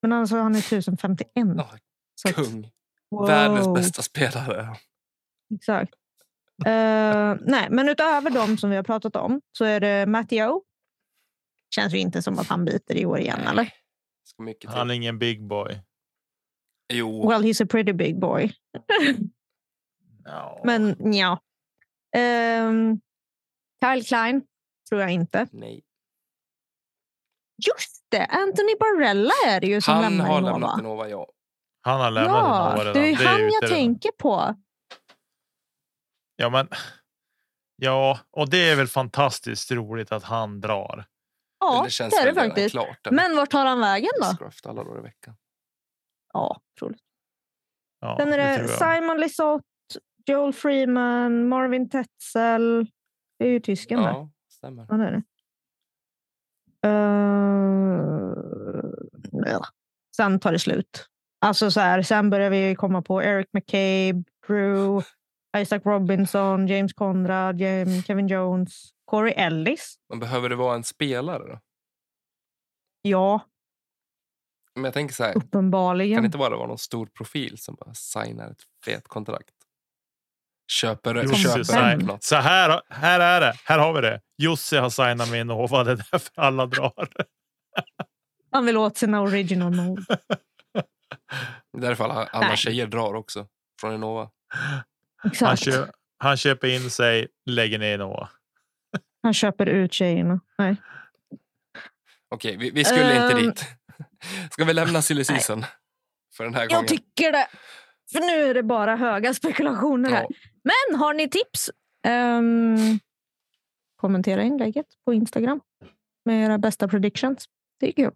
Men alltså han är 1051. Ja, att- Kung. wow. Världens bästa spelare. Exakt. Eh, nej, men utöver de som vi har pratat om så är det Matteo. Känns ju inte som att han biter i år igen, Nej. eller? Ska mycket till. Han är ingen big boy. Jo, Well, he's a pretty big boy. (laughs) Ja. Men ja. Ehm, Kyle Klein tror jag inte. nej. Just det, Anthony Barella är det ju som Han lämnar har Innova. lämnat Innova, ja. Han har lämnat Ja, Innova redan. det är han ute jag redan. tänker på. Ja, men. Ja, och det är väl fantastiskt roligt att han drar. Ja, det känns det är det faktiskt. klart. Men vart tar han vägen då? Discraft alla dagar i veckan. Ja, troligt. Ja, Sen är det det. Simon Lisotte, Joel Freeman, Marvin Tetzel. Det är ju tysken där. Ja, stämmer. Ja, det är det. Eh, ja. Sen tar det slut. Alltså så här, sen börjar vi komma på Eric McCabe, Drew, Isaac Robinson, James Conrad, James, Kevin Jones, Corey Ellis. Men behöver det vara en spelare då? Ja, Men jag tänker så här, kan uppenbarligen. det inte bara vara någon stor profil som bara signar ett fet kontrakt? Köper, Jussi köper sign-. Så här, här är det. Här har vi det. Jussi har signat med Innova. Det är därför alla drar. (laughs) Han vill åt sina original mold. (laughs) Det är därför alla, alla Nej. tjejer drar också från Innova. Han, Exakt. kö, han köper in sig, lägger ner Innova. Han köper ut tjejerna. Nej. Okej, vi, vi skulle inte Ehm. dit. (laughs) Ska vi lämna silly för den här Jag gången? tycker det. För nu är det bara höga spekulationer här. Ja, Men har ni tips? Ehm, kommentera inlägget på Instagram med era bästa predictions. Det är kul.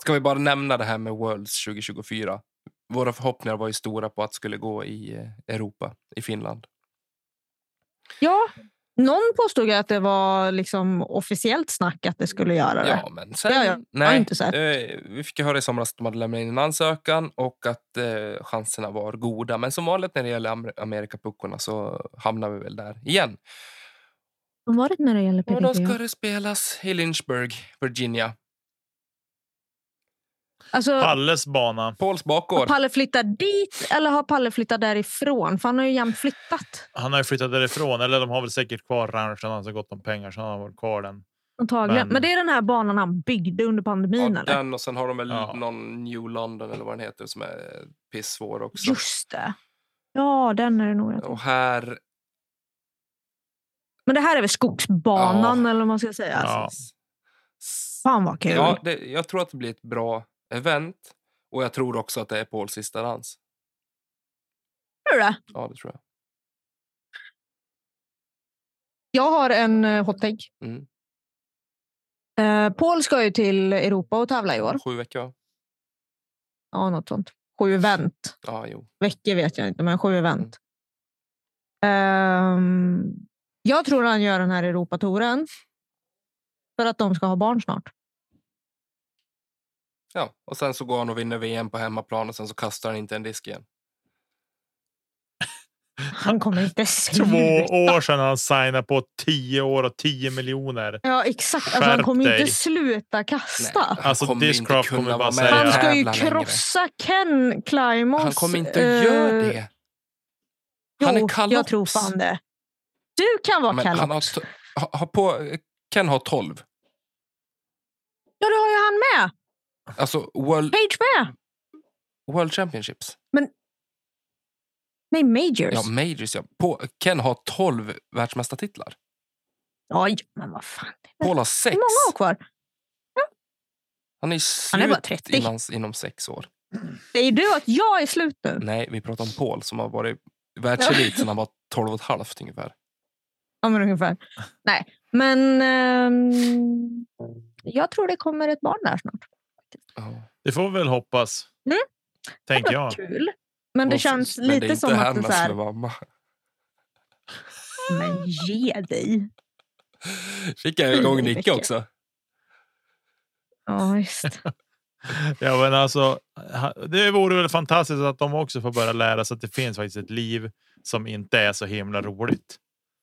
Ska vi bara nämna det här med Worlds 2024? Våra förhoppningar var ju stora på att det skulle gå i eh, Europa, i Finland. ja, Någon påstod att det var liksom officiellt snack att det skulle göra det. Ja, men sen, ja. Har nej, inte sett. eh, vi fick ju höra i somras att de hade lämnat in en ansökan och att eh, chanserna var goda. Men som vanligt när det gäller Amer- Amerikapuckorna så hamnar vi väl där igen. Vad var det när det gäller Och då ska det spelas i Lynchburg, Virginia. Alltså, Palles bana. Pauls har bakgård. Palle flyttat dit eller har Palle flyttat därifrån? För han har ju jämt flyttat. Han har ju flyttat därifrån, eller de har väl säkert kvar ranchen. Han har så gott om pengar så han har varit kvar den. Antagligen. Men- Men, det är den här banan han byggde under pandemin Ja, eller? den och sen har de väl Ja. någon New London eller vad den heter som är pissvår också. Just det. Ja, den är det nog. Och här... Men det här är väl skogsbanan Ja. eller vad man ska säga. Ja. Fan vad kul. Ja, det, jag tror att det blir ett bra event. Och jag tror också att det är Pauls sista dans. Tror du det? Ja, det tror jag. Jag har en uh, hot take. Mm. Eh, Paul ska ju till Europa och tävla i år. Sju veckor, va? Ja, något sånt. Sju event. Ja, jo. Veckor vet jag inte, men sju event. Ehm, jag tror han gör den här Europatouren för att de ska ha barn snart. Ja, och sen så går han och vinner VM på hemmaplan och sen så kastar han inte en disk igen. (laughs) Han kommer inte Två sluta. år sedan han signade på 10 år och 10 miljoner. Ja, exakt. Alltså, han kommer dig. inte sluta kasta. han Alltså, kommer inte Discraft kunna kommer vara bara med säga- Han ska ju tävla längre. krossa Ken Climax. Han kommer inte att göra eh, det. Han är Jo, kalops. jag tror fan det. Du kan vara Men han har, ha, ha på, Ken har 12. Ja, det har ju han med. Alltså World, Page med. World Championships. Nej, Majors. Ja, Majors. Ja. På, Ken har 12 världsmästartitlar. Oj, men vad fan. Paul har Hur 6. många år kvar? Han är, Han är bara slut 30. Inom, inom sex år. Säger du att jag är slut nu? Nej, vi pratar om Paul som har varit världselit sedan han var 12 och ett halvt ungefär. Ja, men ungefär. Nej, men ehm, jag tror det kommer ett barn där snart. Ja. Det får vi väl hoppas. Mm. Tänker jag. kul. Men det känns men lite som att det är hennes så här, med mamma. men ge dig. Fick jag igång Nicke också. Ja, visst. (laughs) Ja, men alltså, det vore väl fantastiskt att de också får börja lära sig att det finns faktiskt ett liv som inte är så himla roligt.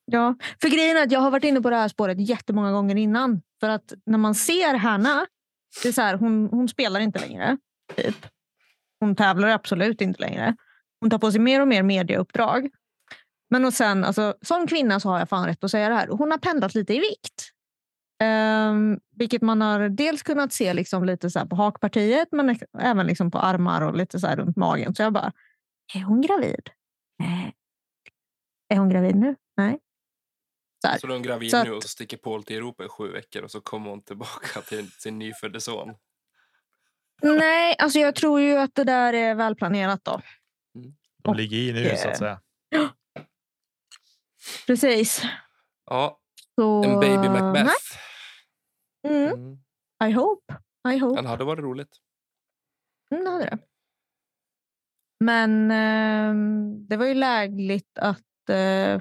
Ja, för grejen är att jag har varit inne på det här spåret jättemånga gånger innan. För att när man ser Hanna, det är så här, hon, hon spelar inte längre. Typ. Hon tävlar absolut inte längre. Hon tar på sig mer och mer mediauppdrag. Men och sen, alltså, som kvinna så har jag fan rätt att säga det här. Hon har pendlat lite i vikt. Um, vilket man har dels kunnat se liksom lite så här på hakpartiet men även liksom på armar och lite så här runt magen. Så jag bara, är hon gravid? Nej. Är hon gravid nu? Nej. Så. Så då är gravid Så nu att- och så sticker Paul till Europa i sju veckor och så kommer hon tillbaka (laughs) till sin nyfödde son. Nej, alltså jag tror ju att det där är välplanerat då. De Och, ligger i nu så att eh, säga. (gasps) Precis. Ja, Så, en baby nej. Macbeth. Mm, Mm. I hope. I hope. Den hade varit roligt. Mm, det hade det. Men ehm, det var ju lägligt att eh,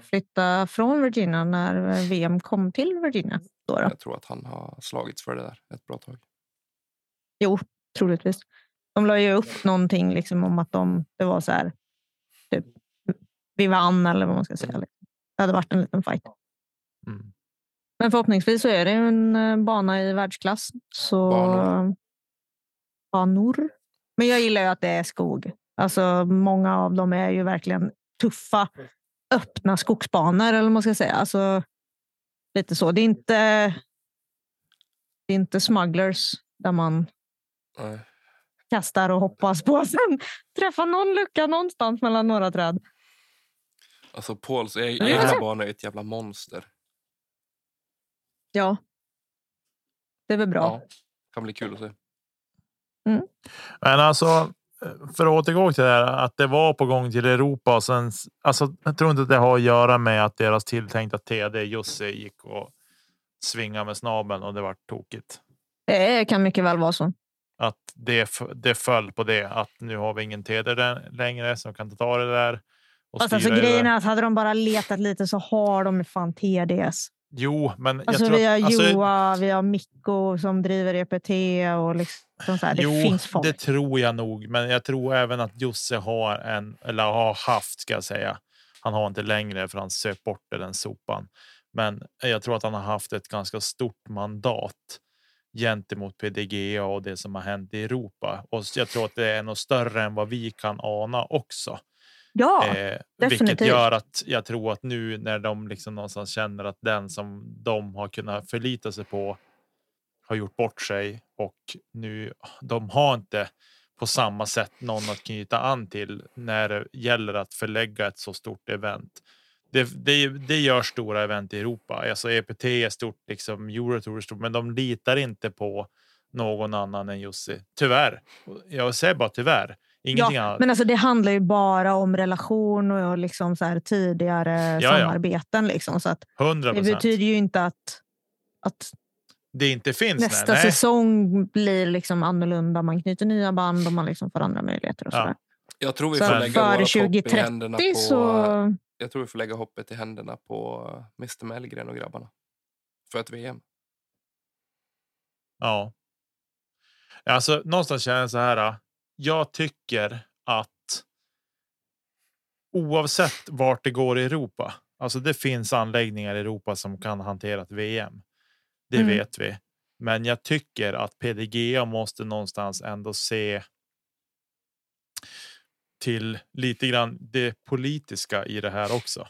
flytta från Virginia när VM kom till Virginia. Då då. Jag tror att han har slagits för det där ett bra tag. Jo, troligtvis. De la ju upp någonting liksom om att de, det var så här, typ, vi vann eller vad man ska säga. liksom. Det hade varit en liten fight. Mm. Men förhoppningsvis så är det en eh, bana i världsklass. Så... Banor. Banor. Men jag gillar ju att det är skog. Alltså, många av dem är ju verkligen tuffa, öppna skogsbanor. Eller vad man ska säga. Alltså, lite så. Det är inte, det är inte smugglers där man Nej. kastar och hoppas på att sen träffa någon lucka någonstans mellan några träd. Alltså Pauls e- Men det var egna bana är ett jävla monster. Ja. Det är väl bra. Ja, kan bli kul att se. Men alltså, för att återgå till det här att det var på gång till Europa och sen alltså, jag tror inte att det har att göra med att deras tilltänkta TD Jussi gick och svinga med snabeln och det var tokigt. Det kan mycket väl vara så. Att det, det föll på det att nu har vi ingen TD lä- längre som kan ta det där och Fast alltså, grejen är att hade de bara letat lite så har de fan TDS. Jo, men jag Alltså, tror vi har att, alltså, Joa, vi har Mikko som driver EPT och liksom så här, det jo, finns folk. det tror jag nog. Men jag tror även att Josse har en, eller har haft ska jag säga. Han har inte längre för han söp bort det, den sopan. Men jag tror att han har haft ett ganska stort mandat gentemot PDGA och det som har hänt i Europa. Och jag tror att det är nog större än vad vi kan ana också. Ja, Eh, vilket gör att jag tror att nu när de liksom någonstans känner att den som de har kunnat förlita sig på har gjort bort sig och nu de har inte på samma sätt någon att knyta an till när det gäller att förlägga ett så stort event. Det, det, det gör stora event i Europa. Alltså EPT är stort, liksom Eurotour är stort, men de litar inte på någon annan än Jussi. Tyvärr. Jag säger bara tyvärr. Ingenting ja, annat. men alltså, det handlar ju bara om relation och liksom så här tidigare Ja, ja. samarbeten. Liksom, så att 100 det procent. betyder ju inte att, att Det inte finns. nästa nej, säsong blir liksom annorlunda. Man knyter nya band och man liksom får andra möjligheter. Och Ja. sådär. Jag tror vi Så får att lägga före vårat hopp i 2030 händerna på... så... Jag tror vi får lägga hoppet i händerna på Mr Mellgren och grabbarna. För ett VM. Ja. Alltså någonstans känner jag så här. Jag tycker att oavsett vart det går i Europa. Alltså det finns anläggningar i Europa som kan hantera ett VM. Det Mm. vet vi. Men jag tycker att PDGA måste någonstans ändå se till lite grann det politiska i det här också.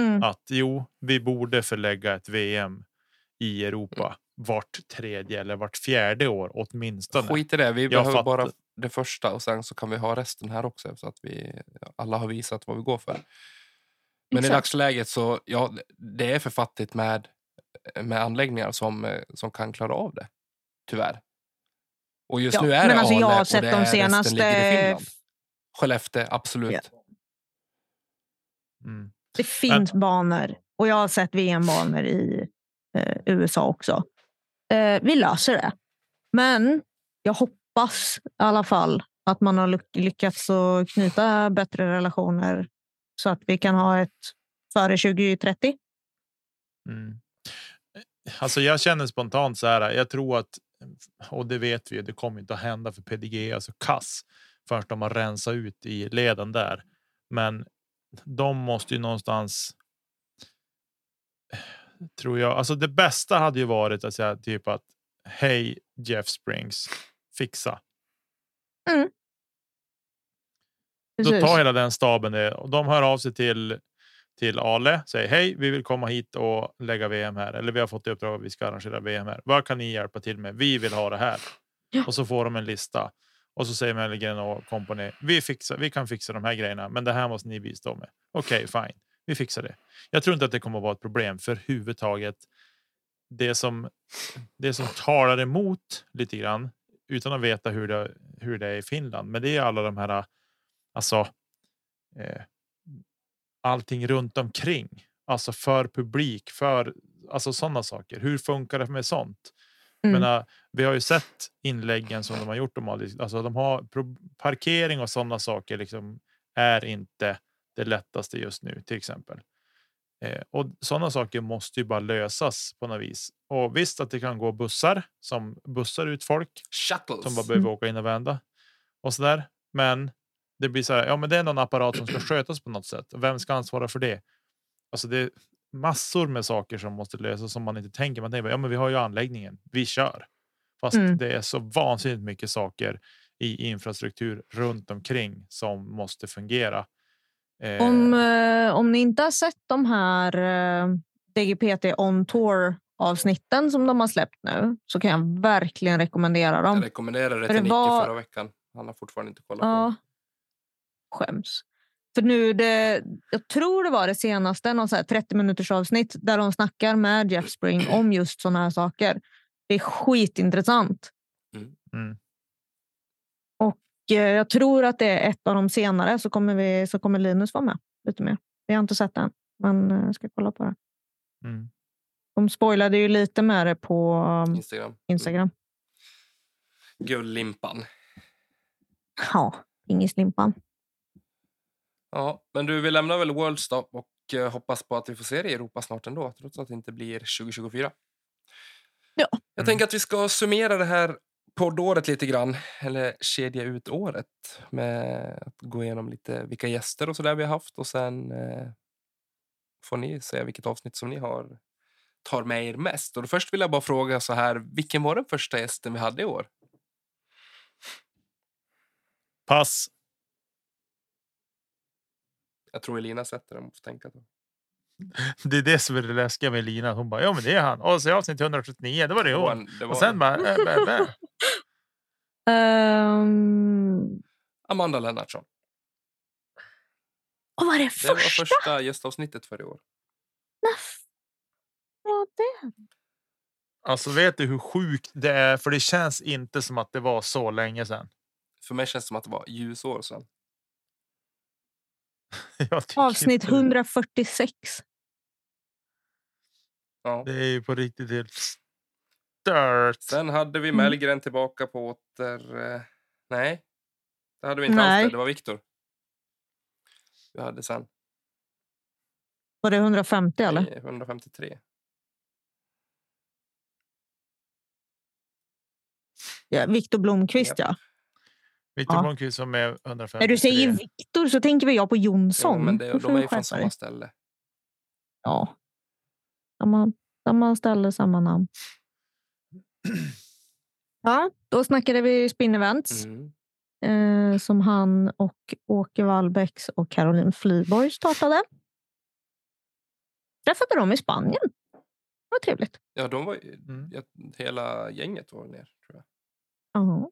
Mm. Att jo, vi borde förlägga ett VM i Europa vart tredje eller vart fjärde år åtminstone. Skit i det, vi Jag behöver fattar. bara det första och sen så kan vi ha resten här också så att vi alla har visat vad vi går för. Men i Exakt. dagsläget så, ja, det är för fattigt med, med anläggningar som, som kan klara av det. Tyvärr. Och just Ja, nu är men det alltså, jag Ale har och sett det de senaste- ligger i Finland. Skellefteå, absolut. Ja. Mm. Det finns banor och jag har sett VM-banor i eh, USA också. Eh, vi löser det. Men jag hoppas i alla fall att man har lyckats att knyta bättre relationer så att vi kan ha ett före 2030. Mm. Alltså jag känner spontant så här. Jag tror att och det vet vi ju. Det kommer inte att hända för PDG, alltså kass förrän de har rensat ut i leden där. Men de måste ju någonstans. Tror jag. Alltså det bästa hade ju varit att säga typ att hej Jeff Springs fixa. Då Precis. tar hela den staben det och de hör av sig till till Ale. Säger hej, vi vill komma hit och lägga VM här. Eller vi har fått i uppdrag att vi ska arrangera VM här. Vad kan ni hjälpa till med? Vi vill ha det här. Ja. Och så får de en lista. Och så säger Mellgren och company. Vi fixar. Vi kan fixa de här grejerna, men det här måste ni bistå med. Okej, fine. Vi fixar det. Jag tror inte att det kommer att vara ett problem för huvudtaget. Det som det som talar emot lite grann utan att veta hur det hur det är i Finland. Men det är alla de här. Alltså. Eh, allting runt omkring, alltså för publik, för alltså sådana saker. Hur funkar det med sånt? Mm. Men, vi har ju sett inläggen som de har gjort. De har, alltså, de har parkering och sådana saker liksom är inte det lättaste just nu till exempel. Eh, och sådana saker måste ju bara lösas på något vis. Och visst att det kan gå bussar som bussar ut folk Shuttles. som bara behöver åka in och vända och så där. Men det blir så här. Ja, men det är någon apparat som ska (clears throat) skötas på något sätt. Och vem ska ansvara för det? Alltså, det är massor med saker som måste lösas som man inte tänker. Man tänker ja, men vi har ju anläggningen. Vi kör. Fast Mm. det är så vansinnigt mycket saker i infrastruktur runt omkring som måste fungera. Eh, Om, eh, om ni inte har sett de här eh, DGPT on tour avsnitten som de har släppt nu så kan jag verkligen rekommendera dem. Jag rekommenderade det till Nicke var- förra veckan. Han har fortfarande inte kollat på Ja. det. Skäms. För nu, det, jag tror det var det senaste, någon så här 30 minuters avsnitt där de snackar med Jeff Spring om just sådana här saker. Det är skitintressant. Mm. Eh, jag tror att det är ett av de senare så kommer, vi, så kommer Linus vara med lite mer. Vi har inte sett den, men eh, jag ska kolla på det. Mm. De spoilade ju lite med det på um, Instagram. Instagram. Gullimpan. Ja, Ingislimpan. Ja, men du, vi lämnar väl Worlds då och eh, hoppas på att vi får se det i Europa snart ändå, trots att det inte blir 2024. Ja. Jag tänker att vi ska summera det här poddåret lite grann, eller kedja ut året med att gå igenom lite vilka gäster och så där vi har haft och sen eh, får ni säga vilket avsnitt som ni har tar med er mest. Och först vill jag bara fråga så här, vilken var den första gästen vi hade i år? Pass. Jag tror Elina sätter den, måste tänka. Då. Det är det som är det läskiga med Lina. Hon bara, ja men det är han. Och så avsnitt 179, det var det det var Och sen bara, äh, bä, bä. (laughs) Ehm, Amanda Lennartsson. vad var det Det var första? första gästavsnittet för i år. När var det? Alltså vet du hur sjukt det är? För det känns inte som att det var så länge sedan. För mig känns det som att det var ljusår sedan. (laughs) Avsnitt inte det. 146. Ja. Det är ju på riktigt helt stört. Sen hade vi Mm. Mellgren tillbaka på åter... Eh, nej, det hade vi inte alls. Nej. Det. det var Viktor. Vi hade sen Var det 150 eller? i 153. Ja, Viktor Blomqvist, Japp. ja. Viktor Ja. Blomqvist som är 153. När du säger Viktor så tänker vi jag på Jonsson. Jo, men det, de är ju från samma ställe. Ja. Samma, samma ställe, samma namn. (clears throat) Ja, då snackade vi Spin Events Mm. eh, som han och Åke Wallbäcks och Caroline Flyborg startade. Träffade dem i Spanien. Det var trevligt. Ja, de var ju, Mm. ja, hela gänget var ner, tror jag. Ja.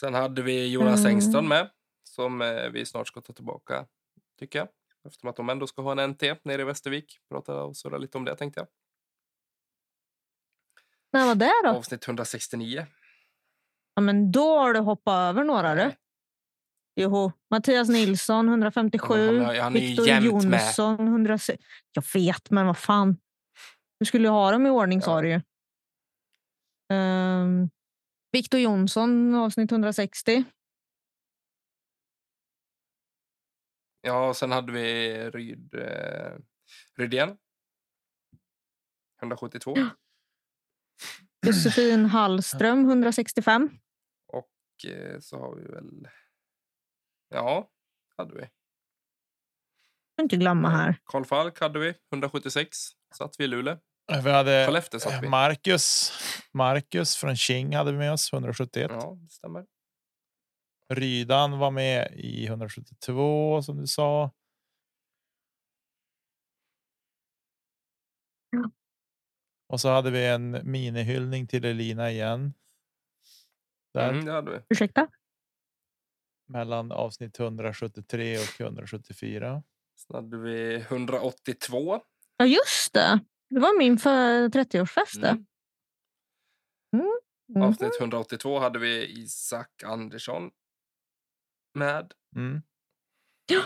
Sen hade vi Jonas Mm. Engstrand med, som eh, vi snart ska ta tillbaka, tycker jag. Eftersom att de ändå ska ha en NT nere i Västervik. Prata och surra lite om det, tänkte jag. När var det då? Avsnitt 169. Ja, men då har du hoppat över några. Du. Joho. Mattias Nilsson 157. Ja, men han han Viktor jämt med. Jonsson 106. Jag vet, men vad fan. Du skulle ju ha dem i ordning sa Ja. du ju. Um, Viktor Jonsson avsnitt 160. Ja, och sen hade vi Ryd, eh, Rydén. 172. Josefin Hallström 165. Och eh, så har vi väl... Ja, hade vi. Får inte glömma här. Karl Falk hade vi. 176. Satt vi i Luleå. Vi hade Skellefteå satt vi. Marcus. Marcus från King hade vi med oss 171. Ja, det stämmer. Rydan var med i 172 som du sa. Ja. Och så hade vi en minihyllning till Elina igen. Där Mm, det hade vi. Ursäkta? mellan avsnitt 173 och 174. Sen hade vi 182. Ja, just det. Det var min för 30-årsfest. det. Mm. Mm. Avsnitt 182 hade vi Isak Andersson med. Mm. Ja.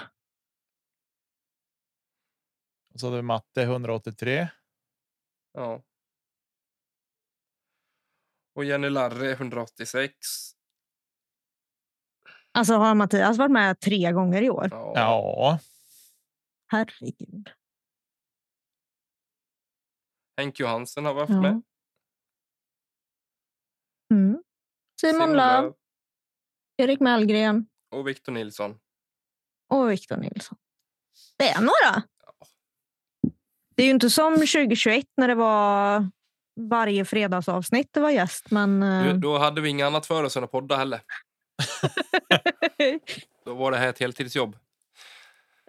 Och så hade vi matte 183. Ja. Och Jenny Larre 186. Alltså har Mattias varit med tre gånger i år? Ja. Ja, Herregud. Henk Johansen har varit Ja. med. Mm. Simon Löv, Erik Mellgren och Victor Nilsson. och Victor Nilsson. Det är några. Det är ju inte som 2021 när det var varje fredagsavsnitt det var gäst. Men, eh, Du, Då hade vi inget annat för oss än att podda heller. (laughs) Då var det här ett heltidsjobb.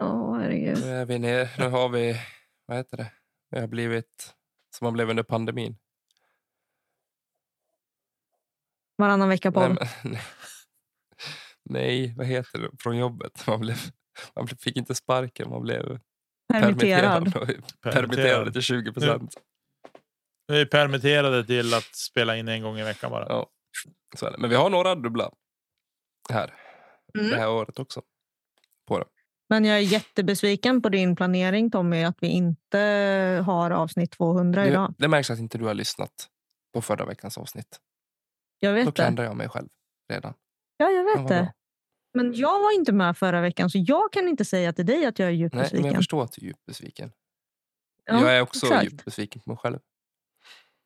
Åh, herregud. Nu är vi ner. Nu har vi, vad heter det? Vi har blivit som man blev under pandemin. Varannan vecka på. Nej, men, nej, (laughs) vad heter det? Från jobbet. (laughs) Man, blev, man fick inte sparken, man blev Permitterad. permitterad. (laughs) Permitterad till 20 procent. vi är permitterade till att spela in en gång i veckan bara. Ja, så är det. Men vi har några dubbla här. Mm. Det här året också. På det. Men jag är jättebesviken på din planering Tommy att vi inte har avsnitt 200 Nu, idag. det märks att inte du har lyssnat på förra veckans avsnitt. Jag Då vet det. klandrar jag mig själv redan. Ja, jag vet det. bra. Men jag var inte med förra veckan så jag kan inte säga till dig att jag är djupt Nej, men besviken. jag förstår att du är djupt besviken. Ja, jag är också exakt. djupt besviken på mig själv.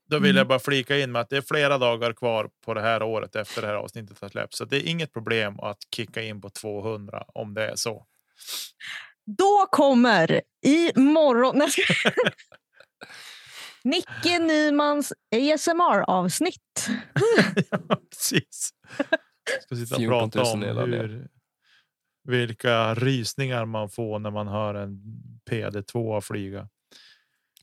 Då vill Mm. jag bara flika in med att det är flera dagar kvar på det här året efter det här avsnittet har släppts. Så det är inget problem att kicka in på 200 om det är så. Då kommer i morgon... (laughs) Nicke Nymans ASMR-avsnitt. (laughs) Ja, Precis. Ska sitta och 14 prata 000 om hur, vilka rysningar man får när man hör en PD2 flyga.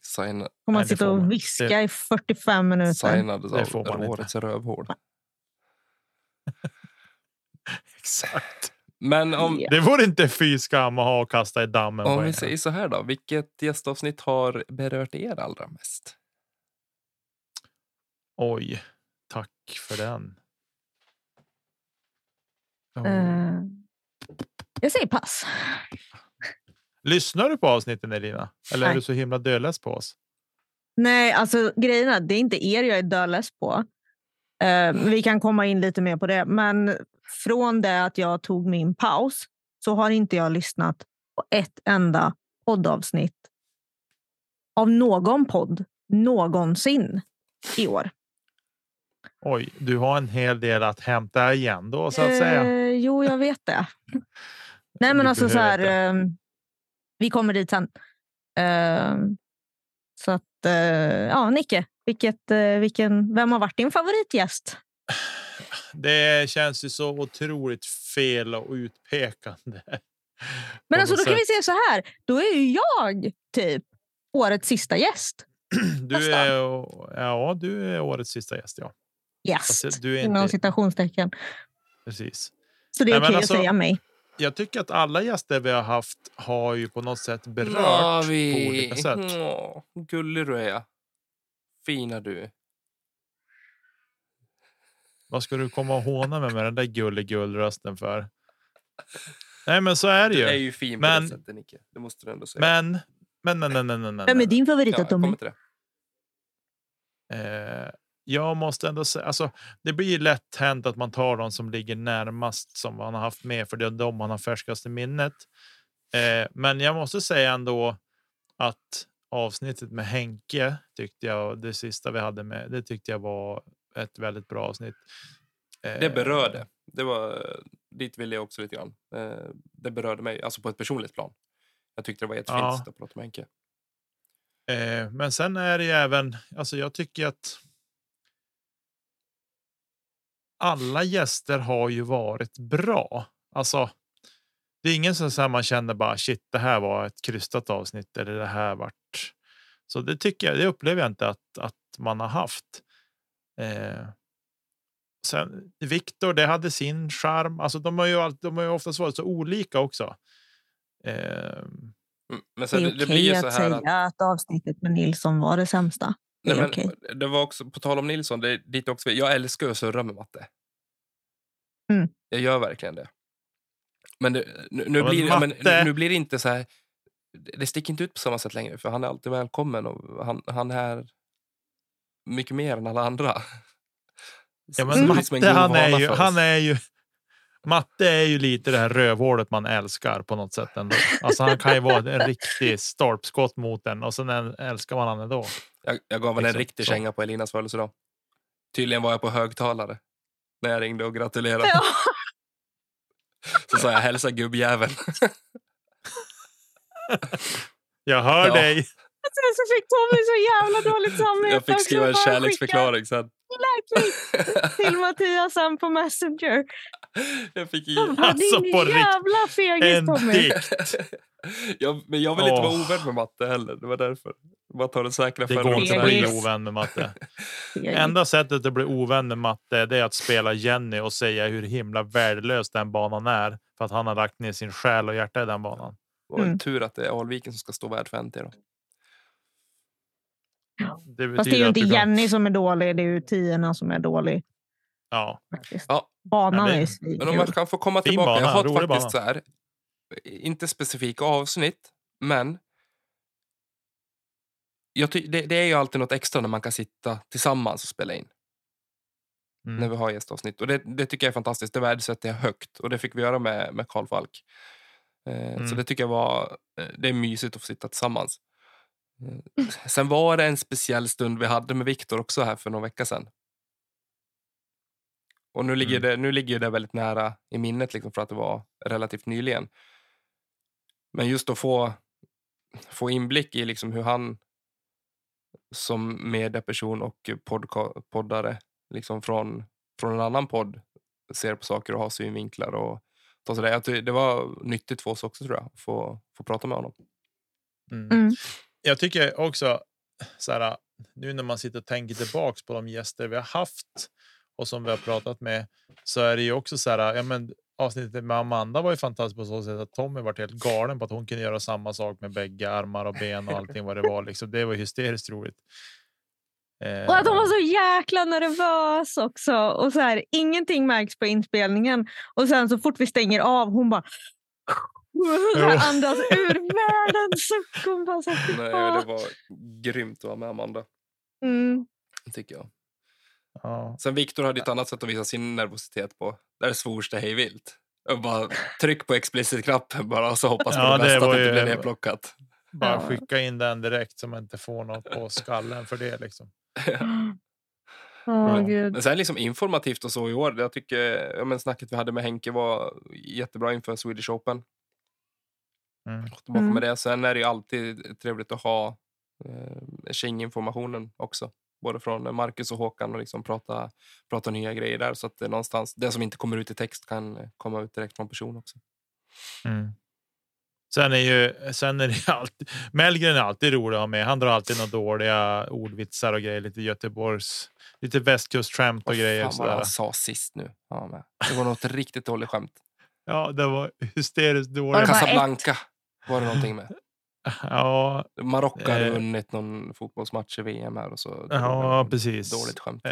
Signa, Får man sitta och viska Det- i 45 minuter. signades Det får av man inte. årets rövhål. (laughs) Exakt. Men om, Ja. Det vore inte fy skam att ha och kasta i dammen. om vi säger så här då. Vilket gästavsnitt har berört er allra mest? Oj, tack för den. Oh. Eh, jag säger pass. Lyssnar du på avsnitten Elina? Eller är Nej. du så himla dödlös på oss? Nej, alltså grejen är att det är inte er jag är dödless på. Eh, vi kan komma in lite mer på det. Men från det att jag tog min paus så har inte jag lyssnat på ett enda poddavsnitt av någon podd någonsin i år. Oj, du har en hel del att hämta igen då så att säga. Eh, jo, jag vet det. (laughs) Nej, men Du alltså så här. Eh, vi kommer dit sen. Eh, så att, eh, ja, Nicke, vilket, eh, vilken, vem har varit din favoritgäst? Det känns ju så otroligt fel och utpekande. Men alltså, då kan vi säga så här. Då är ju jag typ årets sista gäst. (clears throat) Du nästan. är, ja, du är årets sista gäst. Ja, Gäst, du är inom inte citationstecken. precis. Så det är okej alltså- att säga mig. Jag tycker att alla gäster vi har haft har ju på något sätt berört Ja, på olika sätt. (laughs) Åh, gullig du är. Fina du. Vad ska du komma och håna mig med den där gulligullrösten för? Nej, men så är det Du är ju. ju fin på Men- det sättet, Nicke. Det måste du ändå säga. Men, men, nej, nej, nej, nej. Vem är din favorit ja, jag Tommy? kommer till det. Eh, jag måste ändå säga, alltså, det blir lätt hänt att man tar de som ligger närmast som man har haft med, för det är de man har färskast i minnet. Eh, men jag måste säga ändå att avsnittet med Henke tyckte jag, det sista vi hade med, det tyckte jag var ett väldigt bra avsnitt. Eh, Det berörde. Det var, dit ville jag också lite grann. Eh, Det berörde mig, alltså på ett personligt plan. Jag tyckte det var jättefint Ja. att prata med Henke. Eh, men sen är det ju även, alltså jag tycker att alla gäster har ju varit bra. Alltså, det är ingen som så här man känner bara shit, det här var ett krystat avsnitt eller det här vart. Så det tycker jag, det upplever jag inte att, att man har haft. Eh, sen Viktor, det hade sin charm. Alltså, de har ju alltid, de har ju oftast varit så olika också. Eh, Mm, Men Det sen, är det, det blir okej ju att så här säga att, att... avsnittet med Nilsson var det sämsta. Nej, men, okej. det var också, på tal om Nilsson, det dit också, jag älskar att surra med matte. Mm. Jag gör verkligen det. Men, det, nu, nu, Ja, blir, ja, men, matte- nu blir det inte så här, det sticker inte ut på samma sätt längre, för han är alltid välkommen och han, han är mycket mer än alla andra. Ja, men blir Matte, som en god han är, ju, han är ju. Matte är ju lite det här rövhålet man älskar på något sätt ändå. Alltså han kan ju vara en riktig stolpskott mot den och sen äl- älskar man han ändå. Jag, jag gav henne en Liksom, riktig så. känga på Elinas födelsedag. Tydligen var jag på högtalare när jag ringde och gratulerade. Ja. Så sa jag hälsa gubbjäveln. (laughs) Jag hör Ja. dig. Sen så fick Tommy så jävla dåligt samvete. Jag fick skriva en kärleksförklaring sen. klipp Till Mattias på Messenger. Jag fick i... Alltså, din på jävla fegis En Tommy. dikt. jag, men jag vill inte vara ovän med matte heller. Det var därför. Bara ta det säkra Det går det inte att bli ovän med matte. (laughs) Enda sättet att bli ovän med matte det är att spela Jenny och säga hur himla värdelös den banan är. För att han har lagt ner sin själ och hjärta i den banan. Mm. tur att det är Alviken som ska stå värd för NT då. Det Fast det är ju inte Jenny som är dålig, det är ju tiorna som är dålig. Ja, Faktiskt. Ja. Banan Men det- är ju Men om man svinkul. kan få komma tillbaka. bana, jag har faktiskt så här, inte specifika avsnitt, men det, det är ju alltid något extra när man kan sitta tillsammans och spela in. Mm. när vi har gästavsnitt. Och det, det tycker jag är fantastiskt. Det värdesätter jag högt. Och det fick vi göra med, med Karl Falk. Eh, Så Mm. det tycker jag var eh, det är mysigt att få sitta tillsammans. Eh, Sen var det en speciell stund vi hade med Viktor också här för någon vecka sedan. Och nu ligger, Mm. det, nu ligger det väldigt nära i minnet liksom för att det var relativt nyligen. Men just att få, få inblick i liksom hur han som medieperson och podca- poddare liksom från, från en annan podd ser på saker och har synvinklar. Och, och sådär. Jag tycker det var nyttigt för oss också tror jag, att få, få prata med honom. Mm. Mm. Jag tycker också så här, nu när man sitter och tänker tillbaks på de gäster vi har haft och som vi har pratat med så är det ju också så här. Ja, men avsnittet med Amanda var ju fantastiskt på så sätt att Tommy var helt galen på att hon kunde göra samma sak med bägge armar och ben och allting vad det var. Liksom. Det var hysteriskt roligt. Eh, Och att hon var så jäkla nervös också. Och så här, ingenting märks på inspelningen. Och sen så fort vi stänger av, hon bara... Här, andas ur världen. suck. Hon bara så Nej, det var grymt att vara med Amanda, mm. tycker jag. ja. Sen Viktor hade ett annat sätt att visa sin nervositet på. Där svors det hej vilt. Och bara tryck på explicit-knappen bara och så hoppas på Ja, det det bästa att det inte blir nedplockat. Bara Ja. skicka in den direkt så man inte får något på skallen för det. Liksom. Åh, Ja. gud. Men sen liksom informativt och så i år. Jag tycker ja, men snacket vi hade med Henke var jättebra inför Swedish Open. Mm. Tillbaka Mm. med det. Sen är det ju alltid trevligt att ha eh, Tjing-informationen också. Både från Marcus och Håkan och liksom prata, prata nya grejer där. Så att det, någonstans, det som inte kommer ut i text kan eh, komma ut direkt från person också. Mm. Sen är ju sen är det alltid Mellgren är alltid rolig att ha med. Han drar alltid några dåliga ordvitsar och grejer. Lite Göteborgs, lite västkustskämt och Vad grejer. fan sådär. han sa sist nu? Ja, men. Det var något riktigt dåligt skämt. Ja, det var hysteriskt dåligt. Casablanca var det någonting med. (laughs) Ja, Marocko hade Eh. vunnit någon fotbollsmatch i VM här och så. ja, precis. Dåligt skämt.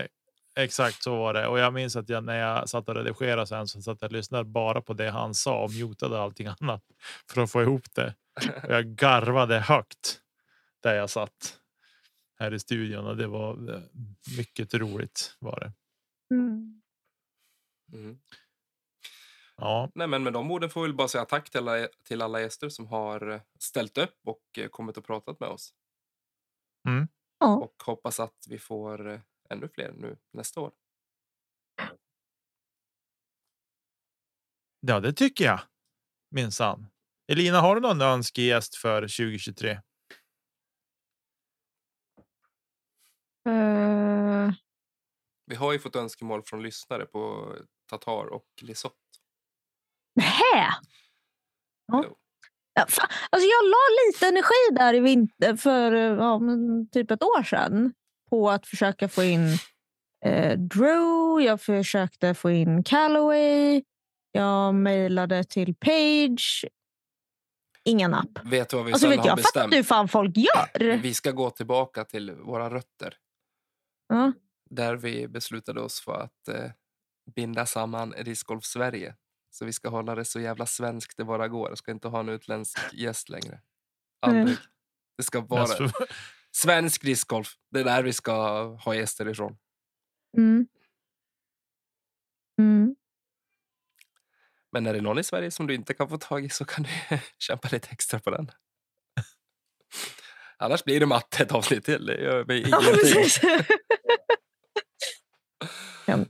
Exakt så var det. Och jag minns att jag när jag satt och redigerade sen så satt jag och lyssnade bara på det han sa och mutade allting (laughs) annat för att få ihop det. Och jag garvade högt där jag satt här i studion och det var eh, mycket roligt var det. Mm. Mm. Ja, Nej, men med de orden får vi väl bara säga tack till alla, till alla gäster som har eh, ställt upp och eh, kommit och pratat med oss. Ja. Och hoppas att vi får eh, ännu fler nu nästa år. ja, det tycker jag minsann. Elina, har du någon önskegäst för 2023? Eh, Vi har ju fått önskemål från lyssnare på Tatar och Lisott. Nähä? Ja. Jo. Ja, fan. Alltså jag la lite energi där i vinter för eh, ja, typ ett år sedan på att försöka få in eh, Drew. Jag försökte få in Calloway. Jag mejlade till Page. Ingen napp. Vet du vad vi Alltså vet har jag fattar bestämt? hur fan folk gör. Vi ska gå tillbaka till våra rötter. Ja. Där vi beslutade oss för att eh, binda samman Discgolf Sverige. Så vi ska hålla det så jävla svenskt det bara går. Jag ska inte ha en utländsk gäst längre. Aldrig. Det ska vara svensk discgolf. Det är där vi ska ha gäster ifrån. Mm. Mm. Men är det någon i Sverige som du inte kan få tag i så kan du (laughs) kämpa lite extra på den. (laughs) Annars blir det matte ett avsnitt till. Det gör mig (laughs) ingenting.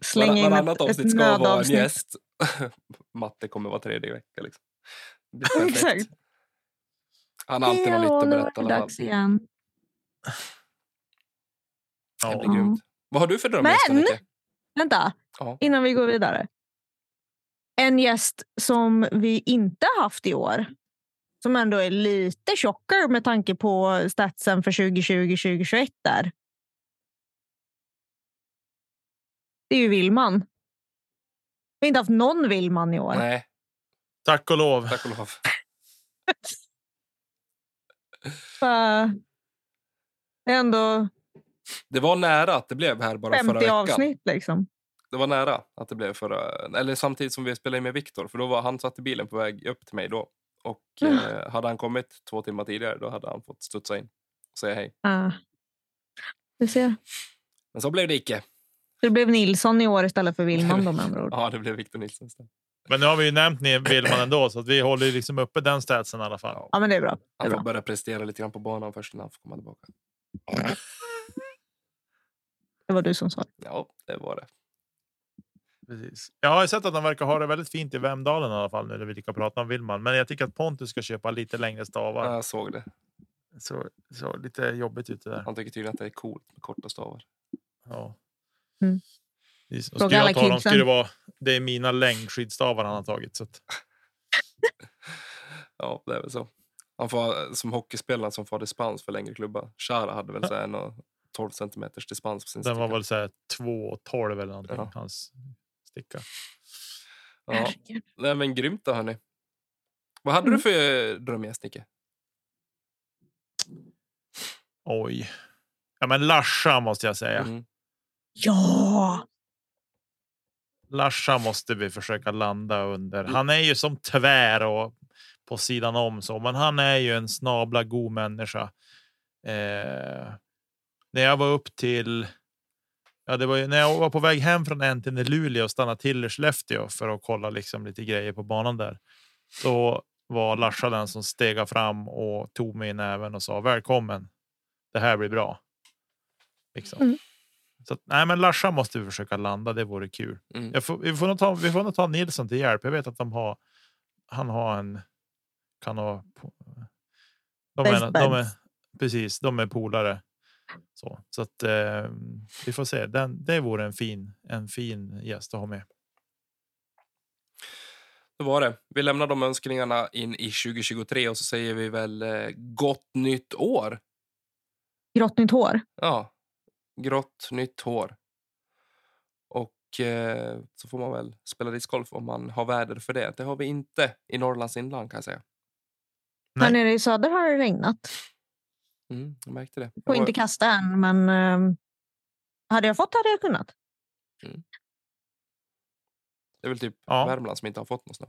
slänga in ett, ett avsnitt ska vara en gäst. (laughs) Matte kommer vara tredje vecka. Liksom. Det. Exakt. Han har alltid något nytt att nu berätta. i var det dags igen. Det Ja. blir grymt. Vad har du för drömgäster, Men-? Vänta, Ja. innan vi går vidare. En gäst som vi inte haft i år. Som ändå är lite tjockare med tanke på statsen för 2020-2021 där. Det är ju Willman. Vi har inte haft någon Willman i år. Nej, Tack och lov. tack och lov. (laughs) För ändå Det var nära att det blev här bara förra 50 veckan. avsnitt liksom. Det var nära att det blev förra... Eller samtidigt som vi spelade in med Viktor. För då var han satt i bilen på väg upp till mig då. Och Mm. eh, hade han kommit två timmar tidigare då hade han fått studsa in och säga hej. Ah. Du ser. Men så blev det icke. Det blev Nilsson i år istället för Willman då med andra ord. (laughs) Ja, det blev Victor Nilsson istället. Men nu har vi ju nämnt ni Billman ändå, så att vi håller liksom uppe den statsen i alla fall. Ja, men det är bra. Det är Han får bra. börja prestera lite grann på banan först innan han får komma tillbaka. (laughs) Det var du som sa det. Ja, det var det. Precis. Jag har ju sett att de verkar ha det väldigt fint i Vemdalen i alla fall nu när vi lika pratar om Willman. Men jag tycker att Pontus ska köpa lite längre stavar. Ja, jag såg det. Så, så lite jobbigt ute där. Han tycker tydligen att det är coolt med korta stavar. Ja. Mm. Och alla jag ta dem skulle det vara. Det är mina längdskidstavar han har tagit. Så att, (laughs) Ja, det är väl så. Han får, som hockeyspelare som får dispens för längre klubba. Shara hade väl så en och 12 centimeters dispens på sin den var sticka. väl så här 2,12 eller någonting. Ja. Hans sticka. Ja. Nej, men grymt då, hörni. Vad hade Mm. du för drömgäst, Nicke? Oj. Ja, men Larsa måste jag säga. Mm. Ja! Larsa måste vi försöka landa under. Han är ju som tvär och på sidan om så, men han är ju en snabla god människa. Eh, när jag var upp till. Ja, det var ju när jag var på väg hem från NTN i Luleå och stannade till i Skellefteå för att kolla liksom lite grejer på banan där. Då var Larsa den som stega fram och tog mig i näven och sa välkommen. Det här blir bra. Liksom. Mm. Så att, nej, men Larsa måste vi försöka landa. Det vore kul. Mm. Jag får, vi, får nog ta, vi får nog ta Nilsson till hjälp. Jag vet att de har. Han har en. Kan ha. De är, de är, precis, de är polare. Så, så att eh, vi får se. Den, det vore en fin, en fin gäst att ha med. Det var det. Vi lämnar de önskningarna in i 2023 och så säger vi väl eh, gott nytt år. Grått nytt hår. Ja, grått nytt hår. Och eh, så får man väl spela discgolf om man har väder för det. Det har vi inte i Norrlands inland kan jag säga. Här Nej. nere i söder har det regnat. Mm, jag märkte det. Får Jag var- inte kasta än, men eh, hade jag fått hade jag kunnat. Det är väl typ Ja. Värmland som inte har fått någon snö.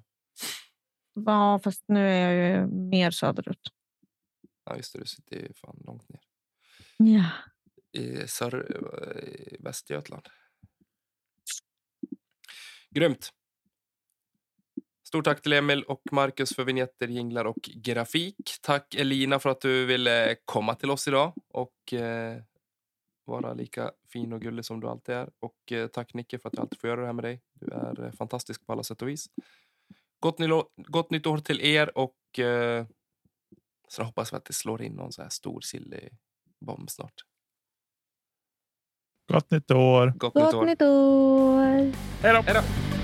Ja, fast nu är jag ju mer söderut. Ja, just det. Du sitter ju fan långt ner. Ja. I sör, i Västergötland. Grymt. Stort tack till Emil och Marcus för vignetter, jinglar och grafik. Tack Elina för att du ville komma till oss idag och eh, vara lika fin och gullig som du alltid är. Och eh, tack Nicke för att jag alltid får göra det här med dig. Du är eh, fantastisk på alla sätt och vis. Gott, ny gott nytt år till er och eh, sen hoppas vi att det slår in någon så här stor sillig bomb snart. Gott nytt år. Gott nytt Gott år. nytt år! Hej då! Hej då!